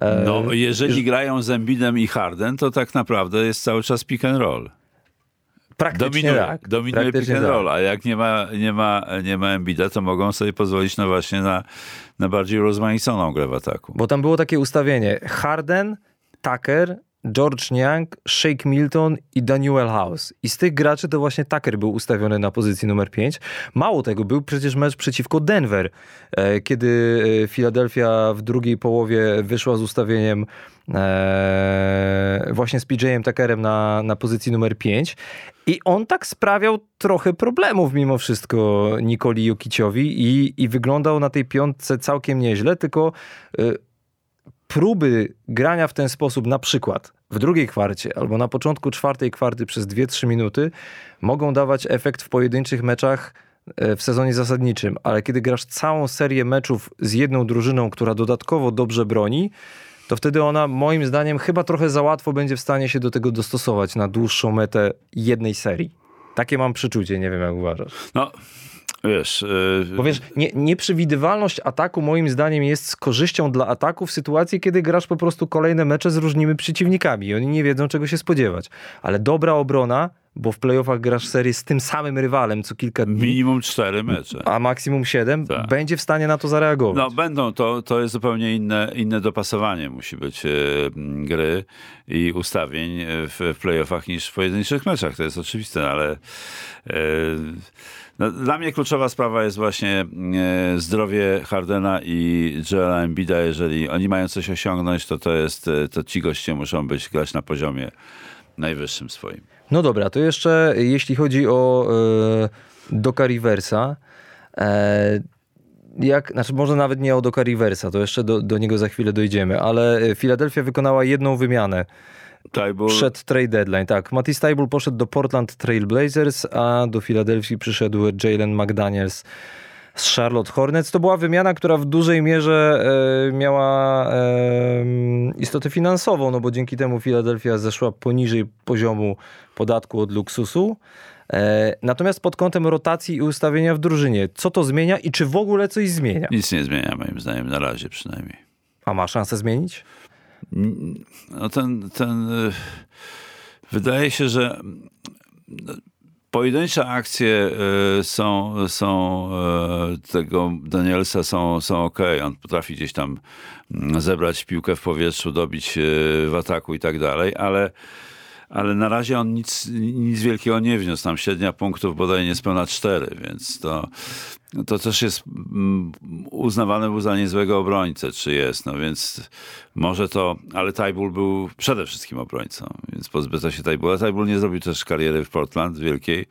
e, No, jeżeli grają z Embidem i Harden, to tak naprawdę jest cały czas pick and roll. Praktycznie Dominuje, tak. dominuje pick and tak. roll, a jak nie ma, nie ma, nie ma Embida, to mogą sobie pozwolić no właśnie na, na bardziej rozmaiconą grę w ataku. Bo tam było takie ustawienie. Harden, Tucker, George Niang, Shake Milton i Daniel House. I z tych graczy to właśnie Tucker był ustawiony na pozycji numer 5. Mało tego, był przecież mecz przeciwko Denver, e, kiedy e, Philadelphia w drugiej połowie wyszła z ustawieniem e, właśnie z PJ-em Tuckerem na, na pozycji numer 5. I on tak sprawiał trochę problemów mimo wszystko Nikoli Jokiciowi i, i wyglądał na tej piątce całkiem nieźle, tylko e, próby grania w ten sposób, na przykład w drugiej kwarcie albo na początku czwartej kwarty przez 2-3 minuty, mogą dawać efekt w pojedynczych meczach e, w sezonie zasadniczym, ale kiedy grasz całą serię meczów z jedną drużyną, która dodatkowo dobrze broni, to wtedy ona moim zdaniem chyba trochę za łatwo będzie w stanie się do tego dostosować na dłuższą metę jednej serii. Takie mam przeczucie, nie wiem jak uważasz. No, wiesz... Yy, Bo wiesz, nie, nieprzewidywalność ataku moim zdaniem jest z korzyścią dla ataku w sytuacji, kiedy grasz po prostu kolejne mecze z różnymi przeciwnikami i oni nie wiedzą czego się spodziewać. Ale dobra obrona, bo w playoffach grasz serię z tym samym rywalem co kilka dni, minimum cztery mecze. a maksimum siedem, Tak. będzie w stanie na to zareagować. No będą, to, to jest zupełnie inne, inne dopasowanie musi być e, gry i ustawień w, w playoffach niż w pojedynczych meczach, to jest oczywiste, ale e, no, dla mnie kluczowa sprawa jest właśnie e, zdrowie Hardena i Joela Embida, jeżeli oni mają coś osiągnąć, to to jest, e, to ci goście muszą być, grać na poziomie najwyższym swoim. No dobra, to jeszcze jeśli chodzi o e, Doka Riversa, e, jak, znaczy może nawet nie o Doka Riversa, to jeszcze do, do niego za chwilę dojdziemy, ale Philadelphia wykonała jedną wymianę przed trade deadline. Tak, Matisse Tybul poszedł do Portland Trail Blazers, a do Filadelfii przyszedł Jalen McDaniels z Charlotte Hornets. To była wymiana, która w dużej mierze e, miała e, istotę finansową, no bo dzięki temu Filadelfia zeszła poniżej poziomu podatku od luksusu. E, natomiast pod kątem rotacji i ustawienia w drużynie, co to zmienia i czy w ogóle coś zmienia? nic nie zmienia moim zdaniem, na razie przynajmniej. A ma szansę zmienić? No ten, ten wydaje się, że pojedyncze akcje y, są, są y, tego Danielsa są, są ok. On potrafi gdzieś tam mm, zebrać piłkę w powietrzu, dobić y, w ataku i tak dalej, ale ale na razie on nic, nic wielkiego nie wniósł. Tam średnia punktów bodaj niespełna cztery, więc to, to też jest mm, uznawane był za niezłego obrońcę, czy jest. No więc może to, ale Tajbul był przede wszystkim obrońcą, więc pozbyto się Tajbula. Tajbul nie zrobił też kariery w Portland wielkiej.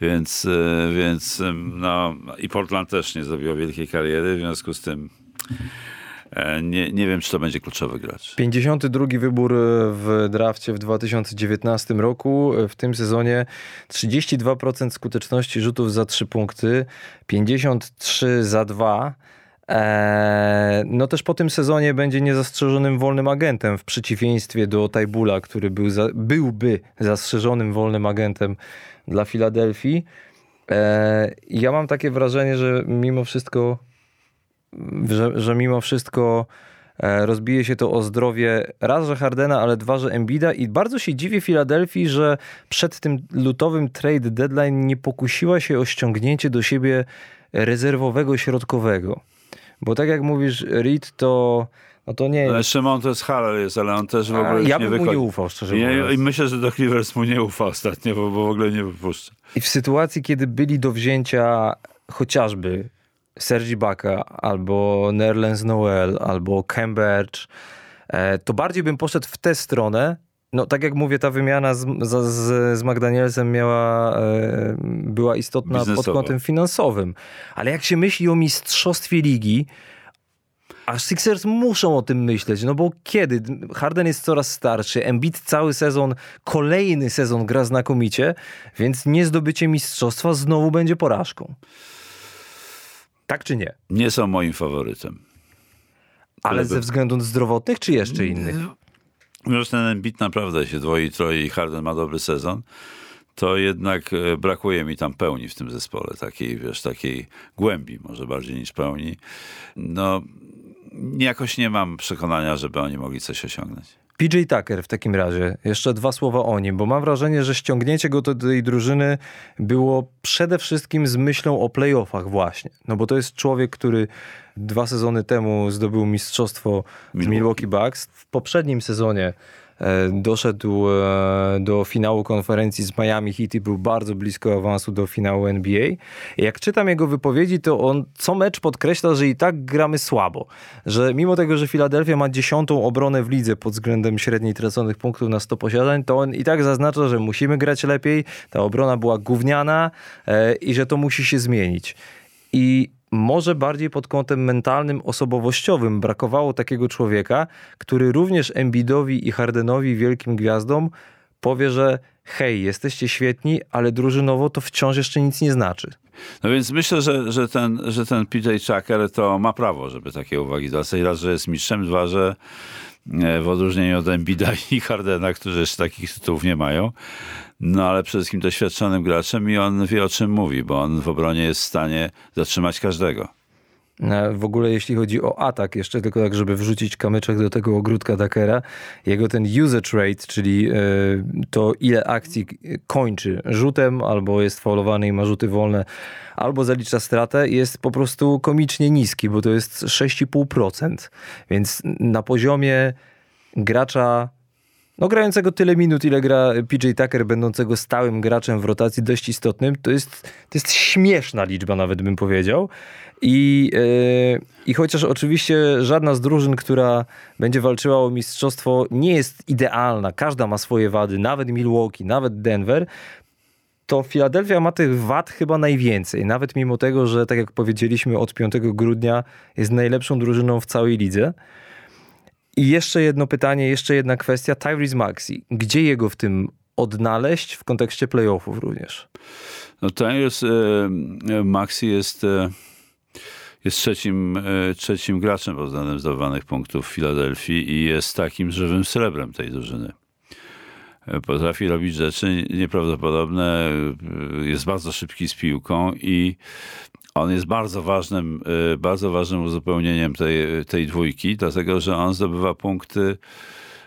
Więc, e, więc no, i Portland też nie zrobiło wielkiej kariery, w związku z tym nie, nie wiem, czy to będzie kluczowy gracz. 52 wybór w drafcie w 2019 roku. W tym sezonie 32% skuteczności rzutów za 3 punkty, 53 za 2. Eee, no też po tym sezonie będzie niezastrzeżonym wolnym agentem w przeciwieństwie do Tajbula, który był za, byłby zastrzeżonym wolnym agentem dla Filadelfii. Ja mam takie wrażenie, że mimo wszystko, że, że mimo wszystko e, rozbije się to o zdrowie raz, że Hardena, ale dwa, że Embida i bardzo się dziwię Filadelfii, że przed tym lutowym trade deadline nie pokusiła się o ściągnięcie do siebie rezerwowego środkowego. Bo tak jak mówisz, Reed to... No to nie ale Szymon to jest Haller jest, ale on też w ogóle Ja nie bym mu wychodzi. nie ufał, szczerze Nie, mówiąc. I myślę, że do Clippers mu nie ufa ostatnio, bo, bo w ogóle nie wypuszcza. I w sytuacji, kiedy byli do wzięcia chociażby Sergi Baka, albo Nerlens Noel, albo Cambridge, e, to bardziej bym poszedł w tę stronę. No tak jak mówię, ta wymiana z, z, z- McDanielsem miała, e, była istotna pod kątem finansowym. Ale jak się myśli o mistrzostwie ligi, a Sixers muszą o tym myśleć, no bo kiedy? Harden jest coraz starszy, Embiid cały sezon, kolejny sezon gra znakomicie, więc niezdobycie mistrzostwa znowu będzie porażką. Tak czy nie? Nie są moim faworytem. Ale ze względów zdrowotnych czy jeszcze innych? Mimo, że ten Embiid naprawdę się dwoi, troje i Harden ma dobry sezon, to jednak e, brakuje mi tam pełni w tym zespole. Takiej, wiesz, takiej głębi może bardziej niż pełni. No, jakoś nie mam przekonania, żeby oni mogli coś osiągnąć. PJ Tucker w takim razie, jeszcze dwa słowa o nim, bo mam wrażenie, że ściągnięcie go do tej drużyny było przede wszystkim z myślą o playoffach właśnie. No bo to jest człowiek, który dwa sezony temu zdobył mistrzostwo Milwaukee. Bucks. W poprzednim sezonie doszedł e, do finału konferencji z Miami Heat i był bardzo blisko awansu do finału NBA. Jak czytam jego wypowiedzi, to on co mecz podkreśla, że i tak gramy słabo. Że mimo tego, że Filadelfia ma dziesiątą obronę w lidze pod względem średniej traconych punktów na 100 posiadań, to on i tak zaznacza, że musimy grać lepiej, ta obrona była gówniana e, i że to musi się zmienić. I może bardziej pod kątem mentalnym, osobowościowym brakowało takiego człowieka, który również Embiidowi i Hardenowi, wielkim gwiazdom, powie, że hej, jesteście świetni, ale drużynowo to wciąż jeszcze nic nie znaczy. No więc myślę, że, że, ten, że ten PJ Tucker to ma prawo, żeby takie uwagi zwracać. Raz, że jest mistrzem, dwa, że e, w odróżnieniu od Embida i Hardena, którzy jeszcze takich tytułów nie mają, no ale przede wszystkim doświadczonym graczem i on wie o czym mówi, bo on w obronie jest w stanie zatrzymać każdego. E, W ogóle jeśli chodzi o atak, jeszcze tylko tak, żeby wrzucić kamyczek do tego ogródka Dakera, jego ten usage rate, czyli e, to ile akcji kończy rzutem, albo jest faulowany i ma rzuty wolne, albo zalicza stratę, jest po prostu komicznie niski, bo to jest 6,5%. Więc na poziomie gracza no grającego tyle minut, ile gra PJ Tucker, będącego stałym graczem w rotacji dość istotnym, to jest, to jest śmieszna liczba nawet bym powiedział. I, yy, I chociaż oczywiście żadna z drużyn, która będzie walczyła o mistrzostwo nie jest idealna, każda ma swoje wady, nawet Milwaukee, nawet Denver, to Filadelfia ma tych wad chyba najwięcej. Nawet mimo tego, że tak jak powiedzieliśmy od 5 grudnia jest najlepszą drużyną w całej lidze. I jeszcze jedno pytanie, jeszcze jedna kwestia. Tyrese Maxi. Gdzie jego w tym odnaleźć w kontekście playoffów również? No Tyrese e, Maxi jest, e, jest trzecim, e, trzecim graczem pod względem zdobywanych punktów w Filadelfii i jest takim żywym srebrem tej drużyny. E, Potrafi robić rzeczy nieprawdopodobne, e, jest bardzo szybki z piłką i on jest bardzo ważnym, e, bardzo ważnym uzupełnieniem tej, tej dwójki, dlatego że on zdobywa punkty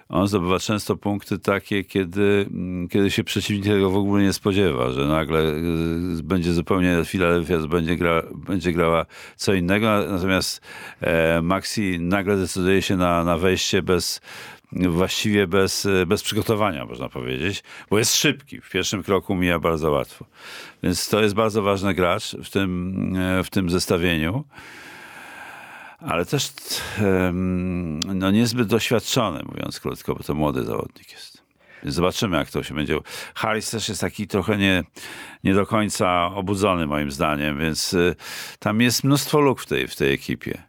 on zdobywa często punkty takie, kiedy, mm, kiedy się przeciwnik tego w ogóle nie spodziewa, że nagle y, będzie zupełnie Philadelphia będzie, gra, będzie grała co innego, natomiast e, Maxi nagle decyduje się na, na wejście bez właściwie bez, bez przygotowania, można powiedzieć, bo jest szybki. W pierwszym kroku mija bardzo łatwo. Więc to jest bardzo ważny gracz w tym, w tym zestawieniu ale też no, niezbyt doświadczony, mówiąc krótko, bo to młody zawodnik jest. Zobaczymy, jak to się będzie. Harris też jest taki trochę nie, nie do końca obudzony, moim zdaniem, więc y, tam jest mnóstwo luk w tej, w tej ekipie.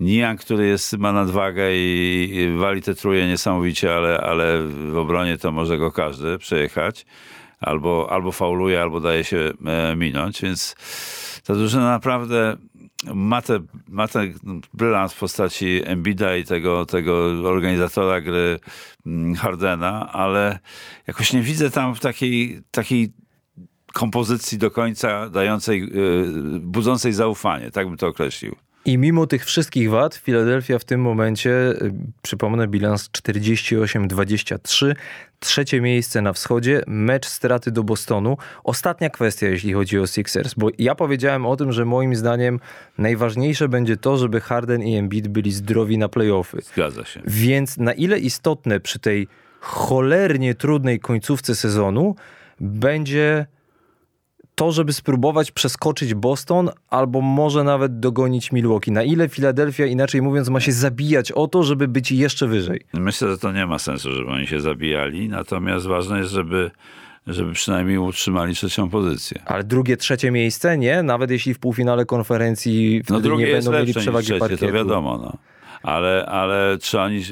Nian, który jest, ma nadwagę i, i wali te truje niesamowicie, ale, ale w obronie to może go każdy przejechać. Albo, albo fauluje, albo daje się e, minąć, więc ta drużyna naprawdę ma, te, ma ten brylans w postaci Embida i tego, tego organizatora gry mm, Hardena, ale jakoś nie widzę tam w takiej, takiej kompozycji do końca dającej, e, budzącej zaufanie, tak bym to określił. I mimo tych wszystkich wad, Filadelfia w tym momencie, y, przypomnę, bilans 48-23, trzecie miejsce na wschodzie, mecz straty do Bostonu. Ostatnia kwestia, jeśli chodzi o Sixers, bo ja powiedziałem o tym, że moim zdaniem najważniejsze będzie to, żeby Harden i Embiid byli zdrowi na playoffy. Zgadza się. Więc na ile istotne przy tej cholernie trudnej końcówce sezonu będzie to, żeby spróbować przeskoczyć Boston albo może nawet dogonić Milwaukee. Na ile Filadelfia, inaczej mówiąc, ma się zabijać o to, żeby być jeszcze wyżej? Myślę, że to nie ma sensu, żeby oni się zabijali, natomiast ważne jest, żeby żeby przynajmniej utrzymali trzecią pozycję. Ale drugie, trzecie miejsce, nie? Nawet jeśli w półfinale konferencji no wtedy nie będą mieli przewagi trzecie, parkietu. To wiadomo, no. Ale, ale czy oni...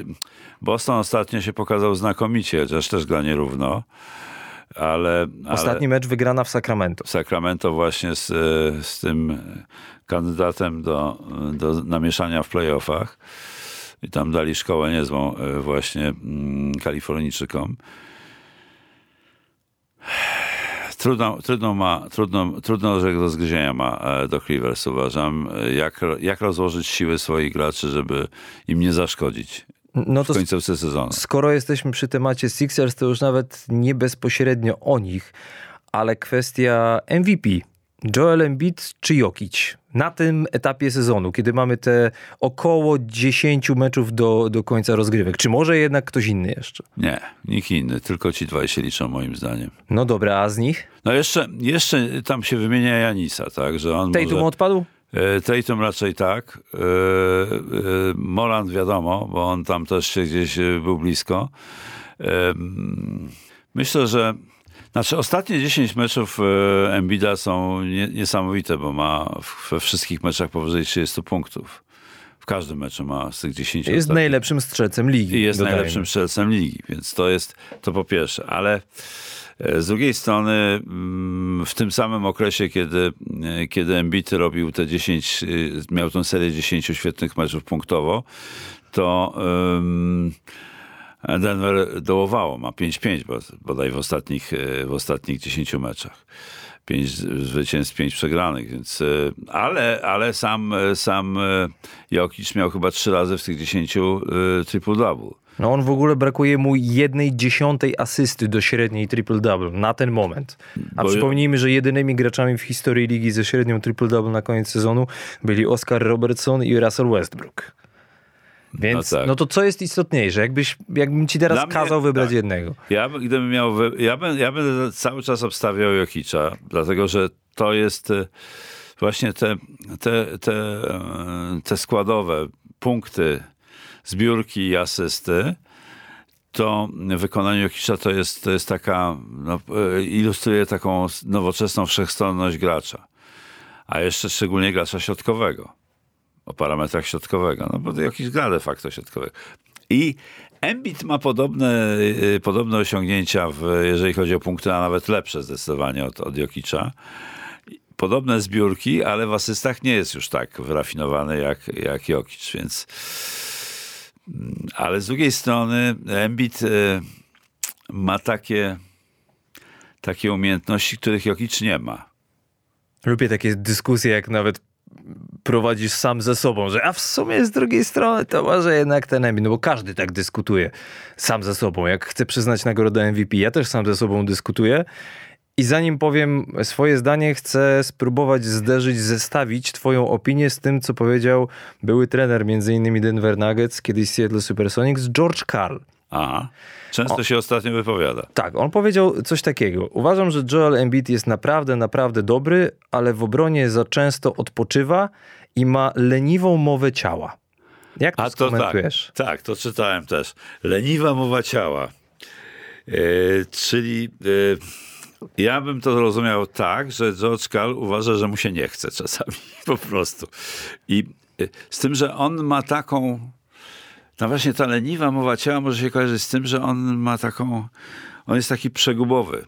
Boston ostatnio się pokazał znakomicie, chociaż też gra nierówno ale... Ostatni ale mecz wygrana w Sacramento. W Sacramento właśnie z, z tym kandydatem do, do namieszania w playoffach. I tam dali szkołę niezłą e, właśnie mm, Kalifornijczykom. Trudną, trudną, ma, trudną, trudną rzecz do zgryzienia ma e, do Rivers, uważam. Jak, jak rozłożyć siły swoich graczy, żeby im nie zaszkodzić no to w końcówce sezonu. Skoro jesteśmy przy temacie Sixers, to już nawet nie bezpośrednio o nich, ale kwestia MVP. Joel Embiid czy Jokic? Na tym etapie sezonu, kiedy mamy te około 10 meczów do, do końca rozgrywek. Czy może jednak ktoś inny jeszcze? Nie, nikt inny. Tylko ci dwaj się liczą moim zdaniem. No dobra, a z nich? No jeszcze, jeszcze tam się wymienia Janisa, tak? Że on Tatum może... odpadł? E, Tatum raczej tak. E, e, Morant wiadomo, bo on tam też się gdzieś był blisko. Myślę, że znaczy ostatnie 10 meczów Embida są niesamowite, bo ma we wszystkich meczach powyżej 30 punktów. W każdym meczu ma z tych 10 Jest ostatnich. najlepszym strzelcem ligi. I jest najlepszym strzelcem ligi, więc to jest to po pierwsze. Ale z drugiej strony, mm, w tym samym okresie, kiedy, e, kiedy Embiid robił te 10, e, miał tę serię 10 świetnych meczów punktowo, to Denver dołowało, ma 5-5 bodaj w ostatnich, w ostatnich 10 meczach. 5 zwycięstw, 5 przegranych, więc ale, ale sam, sam Jokic miał chyba 3 razy w tych 10 triple-double. No on w ogóle brakuje mu jednej dziesiątej asysty do średniej triple-double na ten moment. A Bo przypomnijmy, że jedynymi graczami w historii ligi ze średnią triple-double na koniec sezonu byli Oscar Robertson i Russell Westbrook. Więc no, tak. no, to co jest istotniejsze? Jakbyś, jakbym ci teraz kazał wybrać tak. jednego. Ja gdybym miał, ja, bym, ja będę cały czas obstawiał Jokicza, dlatego że to jest e, właśnie te, te, te, e, te składowe punkty, zbiórki i asysty, to wykonanie Jokicza to jest, to jest taka, no, ilustruje taką nowoczesną wszechstronność gracza. A jeszcze szczególnie gracza środkowego. O parametrach środkowego. No bo jakiś gra de facto środkowego. I Embiid ma podobne, y, podobne osiągnięcia, w, jeżeli chodzi o punkty, a nawet lepsze zdecydowanie od, od Jokicza. Podobne zbiórki, ale w asystach nie jest już tak wyrafinowany jak, jak Jokic, więc ale z drugiej strony Embiid e, ma takie, takie umiejętności, których Jokic nie ma. Lubię takie dyskusje, jak nawet prowadzisz sam ze sobą, że a w sumie z drugiej strony to może jednak ten Embiid, no bo każdy tak dyskutuje sam ze sobą. Jak chce przyznać nagrodę MVP, ja też sam ze sobą dyskutuję i zanim powiem swoje zdanie, chcę spróbować zderzyć, zestawić twoją opinię z tym, co powiedział były trener m.in. Denver Nuggets, kiedyś Seattle Supersonics, George Karl. Aha. Często o, się ostatnio wypowiada. Tak, on powiedział coś takiego. Uważam, że Joel Embiid jest naprawdę, naprawdę dobry, ale w obronie za często odpoczywa i ma leniwą mowę ciała. Jak to, A to? Tak, tak, to czytałem też. Leniwa mowa ciała. czyli ja bym to rozumiał tak, że George Karl uważa, że mu się nie chce czasami, po prostu. I z tym, że on ma taką no właśnie ta leniwa mowa ciała może się kojarzyć z tym, że on ma taką, on jest taki przegubowy.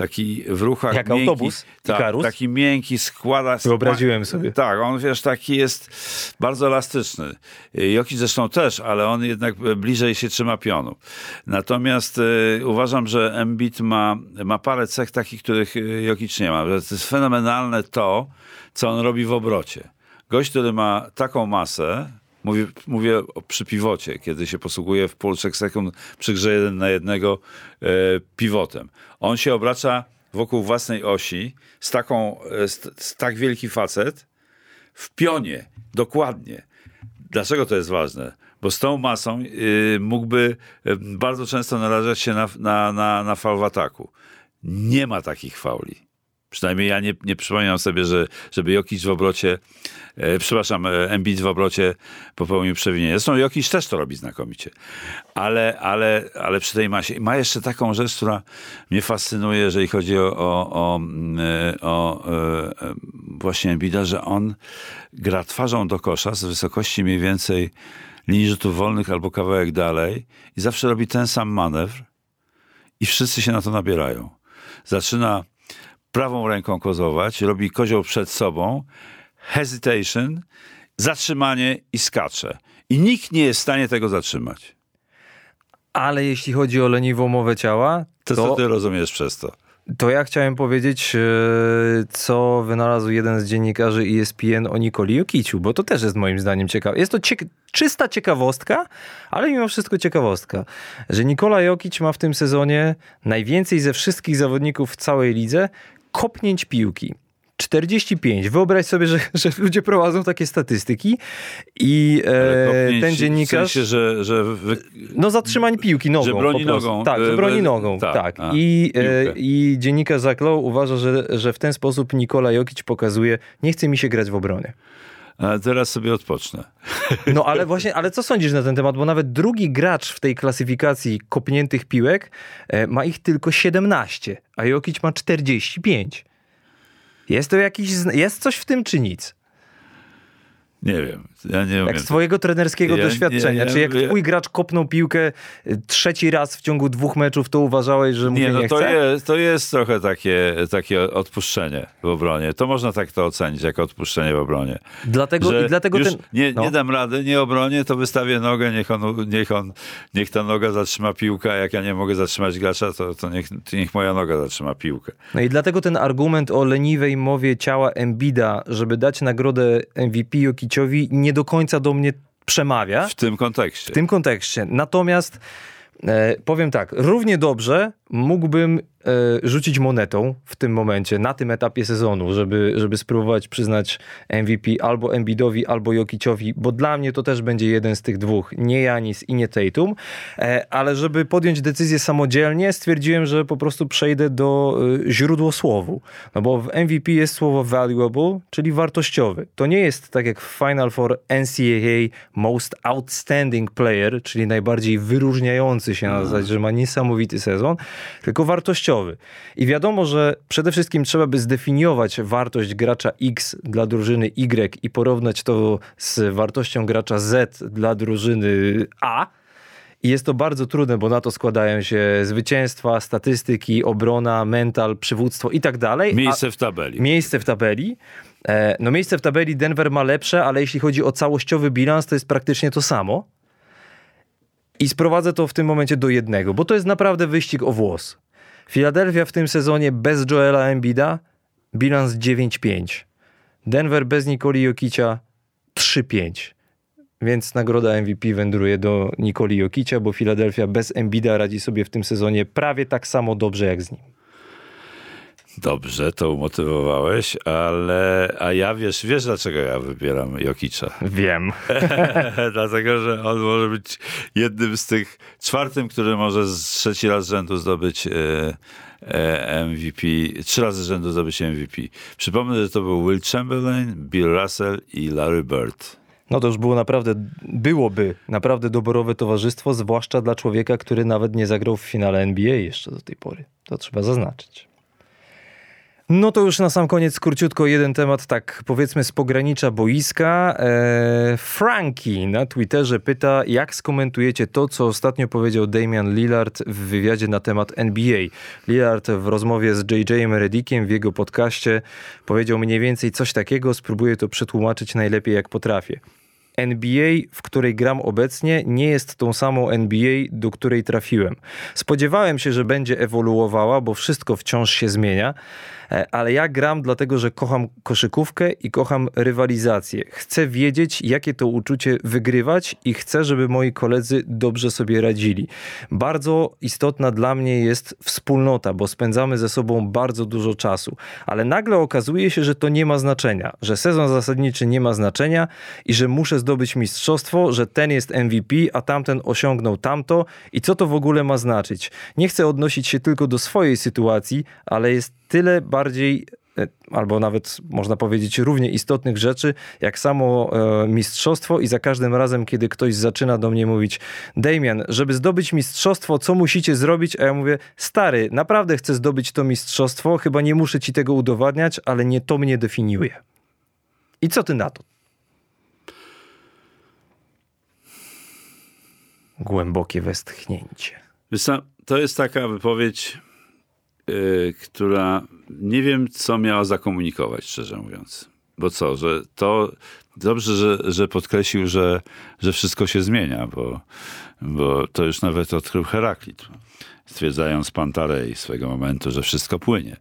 Taki w ruchach Jak miękki, autobus tak, taki miękki, składa... Wyobraziłem sobie. Tak, on wiesz, taki jest bardzo elastyczny. Joki zresztą też, ale on jednak bliżej się trzyma pionu. Natomiast y, uważam, że Embiid ma, ma parę cech takich, których Jokic nie ma. To jest fenomenalne to, co on robi w obrocie. Gość, który ma taką masę, Mówię, mówię przy piwocie, kiedy się posługuje w pół sekund przy grze jeden na jednego e, pivotem. On się obraca wokół własnej osi z taką, e, z, z tak wielki facet w pionie, dokładnie. Dlaczego to jest ważne? Bo z tą masą y, mógłby y, bardzo często narażać się na, na, na, na fal w ataku. Nie ma takich fauli. Przynajmniej ja nie, nie przypominam sobie, że, żeby Jokic w obrocie, e, przepraszam, e, Embiid w obrocie popełnił przewinienie. Zresztą Jokic też to robi znakomicie. Ale, ale, ale przy tej masie. Ma jeszcze taką rzecz, która mnie fascynuje, jeżeli chodzi o, o, o, e, o e, właśnie Embida, że on gra twarzą do kosza z wysokości mniej więcej linii rzutów wolnych albo kawałek dalej i zawsze robi ten sam manewr i wszyscy się na to nabierają. Zaczyna prawą ręką kozować, robi kozioł przed sobą, hesitation, zatrzymanie i skacze. I nikt nie jest w stanie tego zatrzymać. Ale jeśli chodzi o leniwą mowę ciała, to... To co ty rozumiesz przez to? To ja chciałem powiedzieć, e, co wynalazł jeden z dziennikarzy ESPN o Nikoli Jokiciu, bo to też jest moim zdaniem ciekawe. Jest to czysta ciekawostka, ale mimo wszystko ciekawostka, że Nikola Jokic ma w tym sezonie najwięcej ze wszystkich zawodników w całej lidze kopnięć piłki. 45. Wyobraź sobie, że, że ludzie prowadzą takie statystyki i e, ten dziennikarz... W sensie, że, że wy... No zatrzymań piłki nogą. Że broni nogą. Tak, że broni nogą, tak. tak. A, I, e, I dziennikarz Zaklow uważa, że, że w ten sposób Nikola Jokic pokazuje, nie chce mi się grać w obronie. A teraz sobie odpocznę. No ale właśnie, ale co sądzisz na ten temat? Bo nawet drugi gracz w tej klasyfikacji kopniętych piłek e, ma ich tylko 17, a Jokic ma 45. Jest to jakiś, jest coś w tym czy nic? Nie wiem. Ja nie Jak z twojego trenerskiego ja, doświadczenia. Nie, Czy jak twój gracz kopnął piłkę y, trzeci raz w ciągu dwóch meczów, to uważałeś, że mu nie, no nie to chce? Jest, to jest trochę takie, takie odpuszczenie w obronie. To można tak to ocenić, jako odpuszczenie w obronie. Dlatego, i dlatego ten... nie, no. nie dam rady, nie obronię, to wystawię nogę, niech, on, niech, on, niech ta noga zatrzyma piłkę, jak ja nie mogę zatrzymać gracza, to, to niech, niech moja noga zatrzyma piłkę. No i dlatego ten argument o leniwej mowie ciała Embida, żeby dać nagrodę MVP Jokiciowi, nie do końca do mnie przemawia. W tym kontekście. W tym kontekście. Natomiast e, powiem tak, równie dobrze mógłbym E, rzucić monetą w tym momencie, na tym etapie sezonu, żeby, żeby spróbować przyznać MVP albo Embidowi, albo Jokiciowi, bo dla mnie to też będzie jeden z tych dwóch, nie Janis i nie Tatum, e, ale żeby podjąć decyzję samodzielnie, stwierdziłem, że po prostu przejdę do e, źródłosłowu, no bo w MVP jest słowo valuable, czyli wartościowy. To nie jest tak jak w Final Four NCAA Most Outstanding Player, czyli najbardziej wyróżniający się na zasadzie, że ma niesamowity sezon, tylko wartościowy. I wiadomo, że przede wszystkim trzeba by zdefiniować wartość gracza X dla drużyny Y i porównać to z wartością gracza Z dla drużyny A. I jest to bardzo trudne, bo na to składają się zwycięstwa, statystyki, obrona, mental, przywództwo i tak dalej. Miejsce w tabeli. Miejsce w tabeli. E, no miejsce w tabeli Denver ma lepsze, ale jeśli chodzi o całościowy bilans, to jest praktycznie to samo. I sprowadzę to w tym momencie do jednego, bo to jest naprawdę wyścig o włos. Philadelphia w tym sezonie bez Joela Embida bilans 9-5. Denver bez Nikoli Jokicia 3-5. Więc nagroda MVP wędruje do Nikoli Jokicia, bo Philadelphia bez Embida radzi sobie w tym sezonie prawie tak samo dobrze jak z nim. Dobrze, to umotywowałeś, ale a ja wiesz, wiesz dlaczego ja wybieram Jokicza? Wiem. Dlatego, że on może być jednym z tych, czwartym, który może z trzeci raz z rzędu zdobyć e, e, MVP, trzy razy z rzędu zdobyć MVP. Przypomnę, że to był Will Chamberlain, Bill Russell i Larry Bird. No to już było naprawdę, byłoby naprawdę doborowe towarzystwo, zwłaszcza dla człowieka, który nawet nie zagrał w finale NBA jeszcze do tej pory. To trzeba zaznaczyć. No to już na sam koniec króciutko jeden temat, tak powiedzmy z pogranicza boiska. Eee, na Twitterze pyta, jak skomentujecie to, co ostatnio powiedział Damian Lillard w wywiadzie na temat NBA. Lillard w rozmowie z JJ Redickiem w jego podcaście powiedział mniej więcej coś takiego, spróbuję to przetłumaczyć najlepiej jak potrafię. NBA, w której gram obecnie, nie jest tą samą NBA, do której trafiłem. Spodziewałem się, że będzie ewoluowała, bo wszystko wciąż się zmienia. E, ale ja gram dlatego, że kocham koszykówkę i kocham rywalizację. Chcę wiedzieć, jakie to uczucie wygrywać i chcę, żeby moi koledzy dobrze sobie radzili. Bardzo istotna dla mnie jest wspólnota, bo spędzamy ze sobą bardzo dużo czasu, ale nagle okazuje się, że to nie ma znaczenia, że sezon zasadniczy nie ma znaczenia i że muszę zdobyć mistrzostwo, że ten jest MVP, a tamten osiągnął tamto i co to w ogóle ma znaczyć. Nie chcę odnosić się tylko do swojej sytuacji, ale jest tyle bardziej e, albo nawet można powiedzieć równie istotnych rzeczy, jak samo e, mistrzostwo i za każdym razem, kiedy ktoś zaczyna do mnie mówić Damian, żeby zdobyć mistrzostwo, co musicie zrobić? A ja mówię, stary, naprawdę chcę zdobyć to mistrzostwo, chyba nie muszę ci tego udowadniać, ale nie to mnie definiuje. I co ty na to? Głębokie westchnięcie. To jest taka wypowiedź która nie wiem, co miała zakomunikować, szczerze mówiąc. Bo co, że to dobrze, że, że podkreślił, że, że wszystko się zmienia, bo, bo to już nawet odkrył Heraklit, stwierdzając Pantarei swego momentu, że wszystko płynie.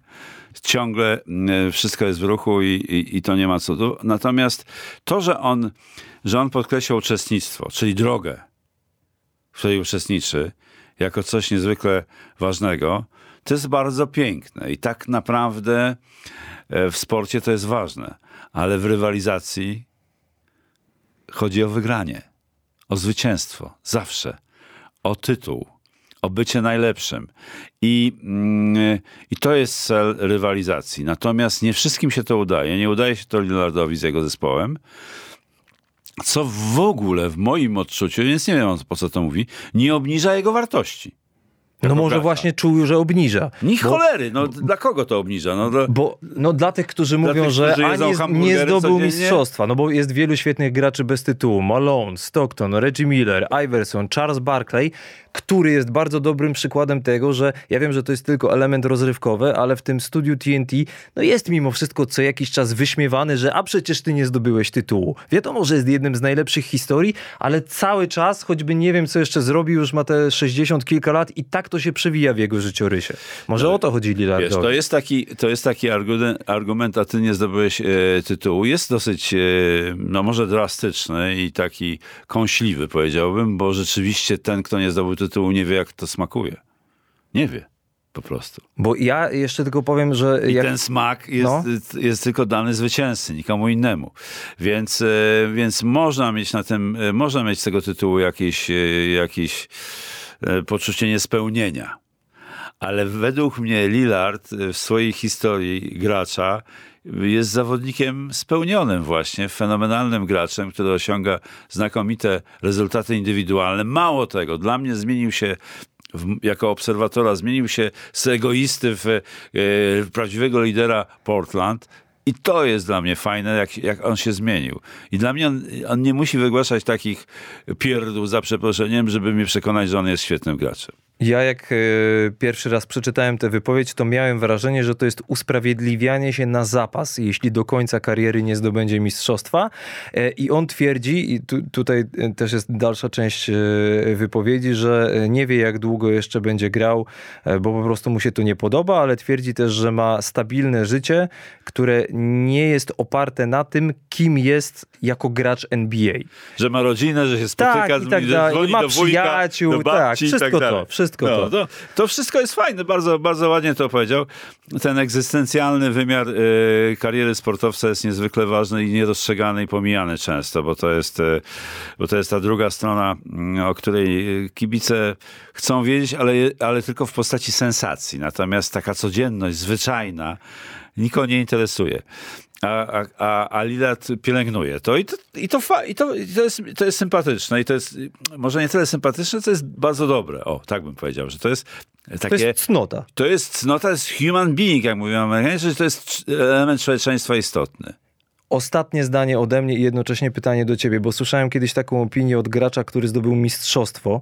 Ciągle y, wszystko jest w ruchu i, i, i to nie ma cudu. Natomiast to, że on, że on podkreślał uczestnictwo, czyli drogę, w której uczestniczy, jako coś niezwykle ważnego, to jest bardzo piękne i tak naprawdę e, w sporcie to jest ważne, ale w rywalizacji chodzi o wygranie, o zwycięstwo, zawsze, o tytuł, o bycie najlepszym. I, mm, I to jest cel rywalizacji. Natomiast nie wszystkim się to udaje. Nie udaje się to Lillardowi z jego zespołem co w ogóle w moim odczuciu, więc nie wiem po co to mówi, nie obniża jego wartości. No może właśnie czuł, że obniża. Ni bo, cholery, no dla kogo to obniża? No, dla, bo, no dla tych, którzy dla mówią, tych, że ani nie zdobył mistrzostwa, no bo jest wielu świetnych graczy bez tytułu. Malone, Stockton, Reggie Miller, Iverson, Charles Barkley, który jest bardzo dobrym przykładem tego, że ja wiem, że to jest tylko element rozrywkowy, ale w tym studiu TNT no jest mimo wszystko co jakiś czas wyśmiewany, że a przecież ty nie zdobyłeś tytułu. Wiadomo, że jest jednym z najlepszych historii, ale cały czas, choćby nie wiem co jeszcze zrobił, już ma te 60 kilka lat i tak to się przewija w jego życiorysie. Może no, o to chodzi Lillardowi. Wiesz, to jest taki, to jest taki argument, argument, a ty nie zdobyłeś e, tytułu. Jest dosyć, e, no może drastyczny i taki kąśliwy powiedziałbym, bo rzeczywiście ten, kto nie zdobył tytułu, nie wie jak to smakuje. Nie wie po prostu. Bo ja jeszcze tylko powiem, że... I jak... ten smak jest, no. jest tylko dany zwycięzcy, nikomu innemu. Więc, e, więc można mieć na tym, można mieć z tego tytułu jakieś, jakieś E, poczucie niespełnienia. Ale według mnie Lillard w swojej historii gracza jest zawodnikiem spełnionym właśnie, fenomenalnym graczem, który osiąga znakomite rezultaty indywidualne. Mało tego, dla mnie zmienił się w, jako obserwatora, zmienił się z egoisty w, e, w prawdziwego lidera Portland. I to jest dla mnie fajne, jak, jak on się zmienił. I dla mnie on, on nie musi wygłaszać takich pierdół za przeproszeniem, żeby mnie przekonać, że on jest świetnym graczem. Ja jak e, pierwszy raz przeczytałem tę wypowiedź, to miałem wrażenie, że to jest usprawiedliwianie się na zapas, jeśli do końca kariery nie zdobędzie mistrzostwa. E, I on twierdzi, i tu, tutaj e, też jest dalsza część wypowiedzi, że nie wie jak długo jeszcze będzie grał, bo po prostu mu się to nie podoba, ale twierdzi też, że ma stabilne życie, które nie jest oparte na tym, kim jest jako gracz NBA. Że ma rodzinę, że się spotyka tak, z ludźmi, tak, dzwoni ma do wujka, przyjaciół, do babci, tak, wszystko tak to, wszystko wszystko no, to. to. to. wszystko jest fajne, bardzo, bardzo ładnie to powiedział. Ten egzystencjalny wymiar y, kariery sportowca jest niezwykle ważny i niedostrzegany i pomijany często, bo to jest, y, bo to jest ta druga strona, y, o której kibice chcą wiedzieć, ale, ale tylko w postaci sensacji. Natomiast taka codzienność, zwyczajna, nikogo nie interesuje. A, a, a, Lillard pielęgnuje to i to, i, to, fa, i, to, i to, jest, to jest sympatyczne i to jest może nie tyle sympatyczne, co jest bardzo dobre. O, tak bym powiedział, że to jest takie... To jest cnota. To jest cnota, to jest human being, jak mówią Amerykanie, że to jest element człowieczeństwa istotny. Ostatnie zdanie ode mnie i jednocześnie pytanie do ciebie, bo słyszałem kiedyś taką opinię od gracza, który zdobył mistrzostwo.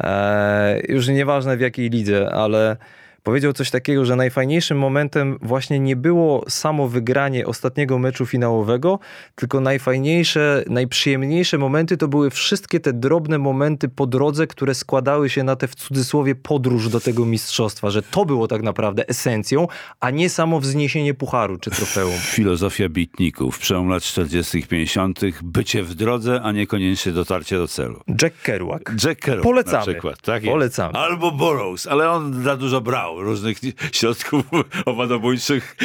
Eee, już nieważne w jakiej lidze, ale powiedział coś takiego, że najfajniejszym momentem właśnie nie było samo wygranie ostatniego meczu finałowego, tylko najfajniejsze, najprzyjemniejsze momenty to były wszystkie te drobne momenty po drodze, które składały się na tę w cudzysłowie podróż do tego mistrzostwa, że to było tak naprawdę esencją, a nie samo wzniesienie pucharu czy trofeum. Filozofia bitników, przełom lat 40 50 bycie w drodze, a niekoniecznie dotarcie do celu. Jack Kerouac. Jack Kerouac Polecamy. na przykład. Tak jest. Polecamy. Albo Burroughs, ale on za dużo brał różnych środków owadobójczych,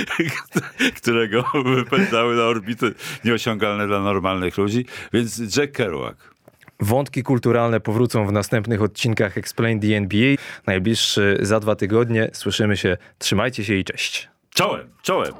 które go wypędzały na orbity nieosiągalne dla normalnych ludzi. Więc Jack Kerouac. Wątki kulturalne powrócą w następnych odcinkach Explain the NBA. Najbliższy za dwa tygodnie. Słyszymy się. Trzymajcie się i cześć. Czołem, czołem.